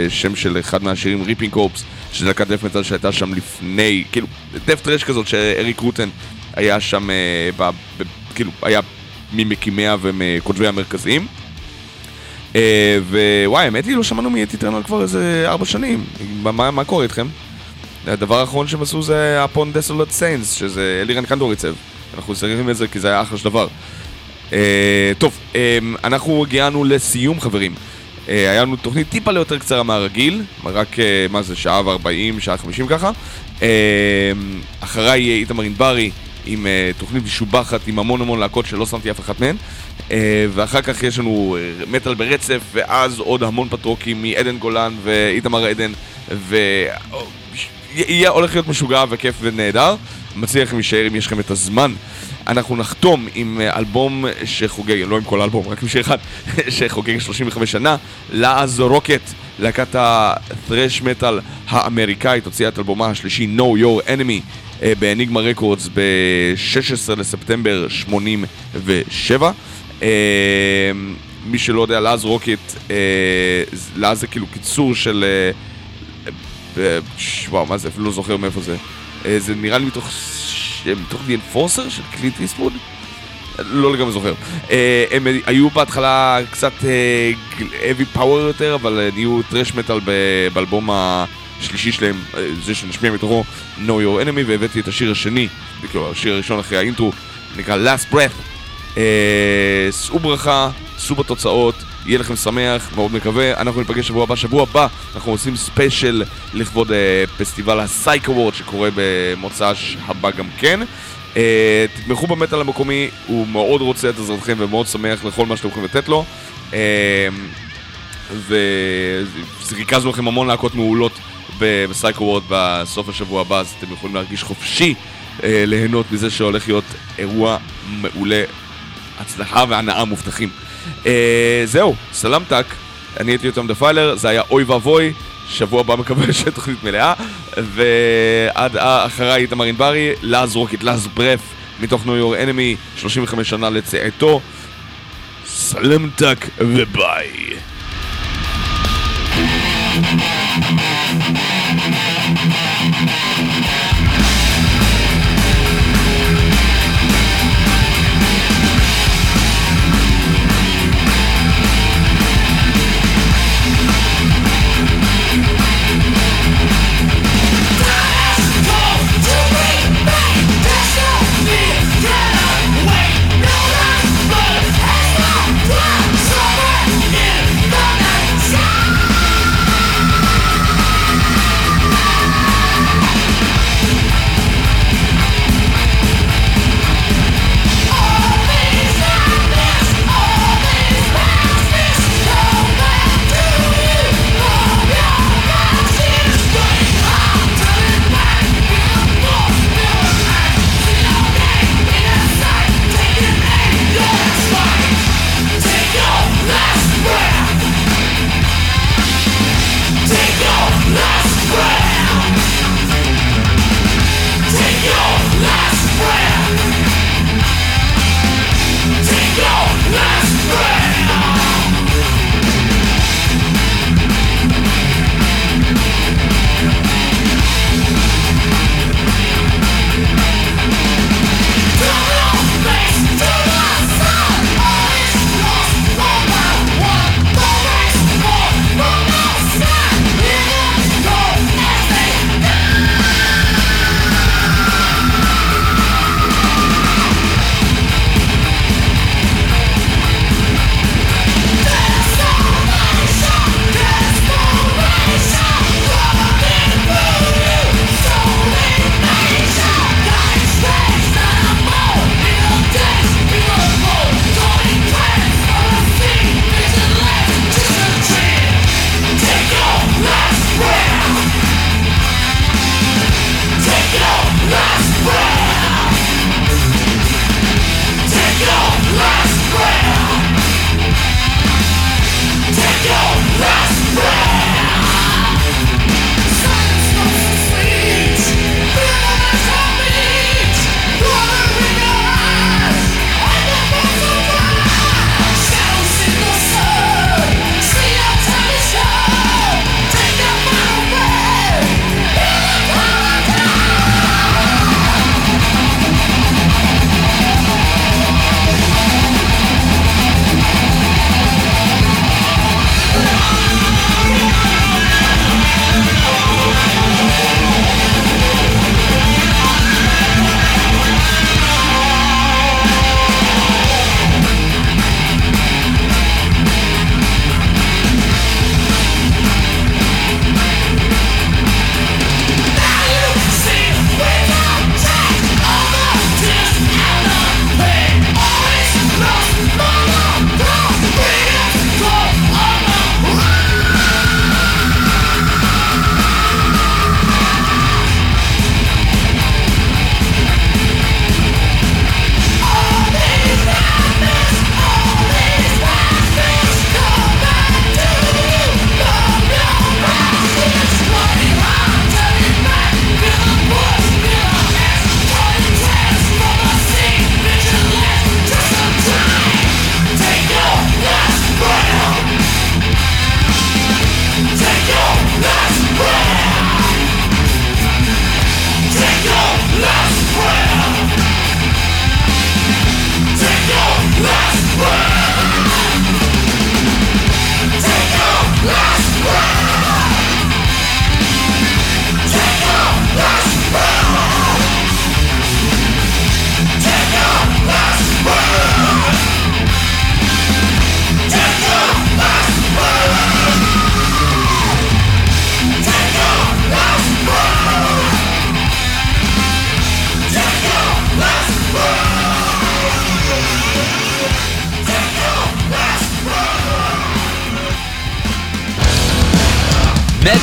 שם של אחד מהשירים, Ripping Corpse, שזה להקת death metal שהייתה שם לפני, כאילו, death thrash כזאת שאריק רוטן היה שם, אה, ב, כאילו, היה ממקימיה ומכותבי המרכזיים. אה, ווואי, האמת היא, לא שמענו מ Hate Eternal כבר איזה ארבע שנים. מה- מה, קורה איתכם? הדבר האחרון שהם עשו זה Upon Desolate Sands, שזה אלירן קנטור עיצב. אנחנו שמים את זה כי זה היה אחלה של דבר. אה, טוב, אה, אנחנו הגענו לסיום חברים. אה, היה לנו תוכנית טיפה ליותר קצרה מהרגיל, רק, אה, מה זה, שעה וארבעים, שעה חמישים ככה. אה, אחריי יהיה איתמר ענברי עם תוכנית משובחת עם המון המון להקות שלא שמתי אף אחת מהן. ואחר כך יש לנו מטאל ברצף, ואז עוד המון פטרוקים מעדן גולן ואיתמר עדן, ויהיה הולך להיות משוגע וכיף ונהדר. מציע לכם להישאר אם יש לכם את הזמן. אנחנו נחתום עם אה, אלבום שחוגג, לא עם כל האלבום, רק עם שיר אחד, שחוגג 35 שנה, לעז רוקט, להקת ה-thrash metal האמריקאית, הוציאה את אלבומה השלישי No Your Enemy אה, באניגמה רקורדס ב-16 לספטמבר 87. אה, מי שלא יודע, לעז רוקט, לעז זה כאילו קיצור של... וואו, מה זה? אפילו לא זוכר מאיפה זה. זה נראה לי מתוך, מתוך The Enforcer של קליט איסטווד? לא לגמרי זוכר. אה, הם היו בהתחלה קצת אה, heavy power יותר, אבל נהיו טרש מטאל באלבום השלישי שלהם, אה, זה שנשמיע מתוכו No Your Enemy, והבאתי את השיר השני, כאילו השיר הראשון אחרי האינטרו, נקרא Last Breath. שאו ברכה, שאו בתוצאות, יהיה לכם שמח, מאוד מקווה. אנחנו ניפגש שבוע הבא. שבוע הבא אנחנו עושים ספיישל לכבוד אה, פסטיבל ה Psych Ward שקורה במוצ"ש הבא גם כן. אה, תתמכו במטאל המקומי, הוא מאוד רוצה את עזרתכם ומאוד שמח לכל מה שאתם יכולים לתת לו. אה, וריכזנו לכם המון להקות מעולות ב- ב Psych Ward בסוף השבוע הבא, אז אתם יכולים להרגיש חופשי אה, ליהנות מזה שהולך להיות אירוע מעולה, הצלחה והנאה מובטחים. אה, זהו, סלמתק, אני הייתי יותם דפיילר, זה היה אוי ואבוי, שבוע הבא מקווה שתוכנית מלאה, ועד אחריי איתמר ענברי, לאז רוקט, לאז ברף, מתוך ניו יור אנמי, 35 שנה לצאתו. סלמתק וביי. Somewhere in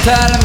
מטאל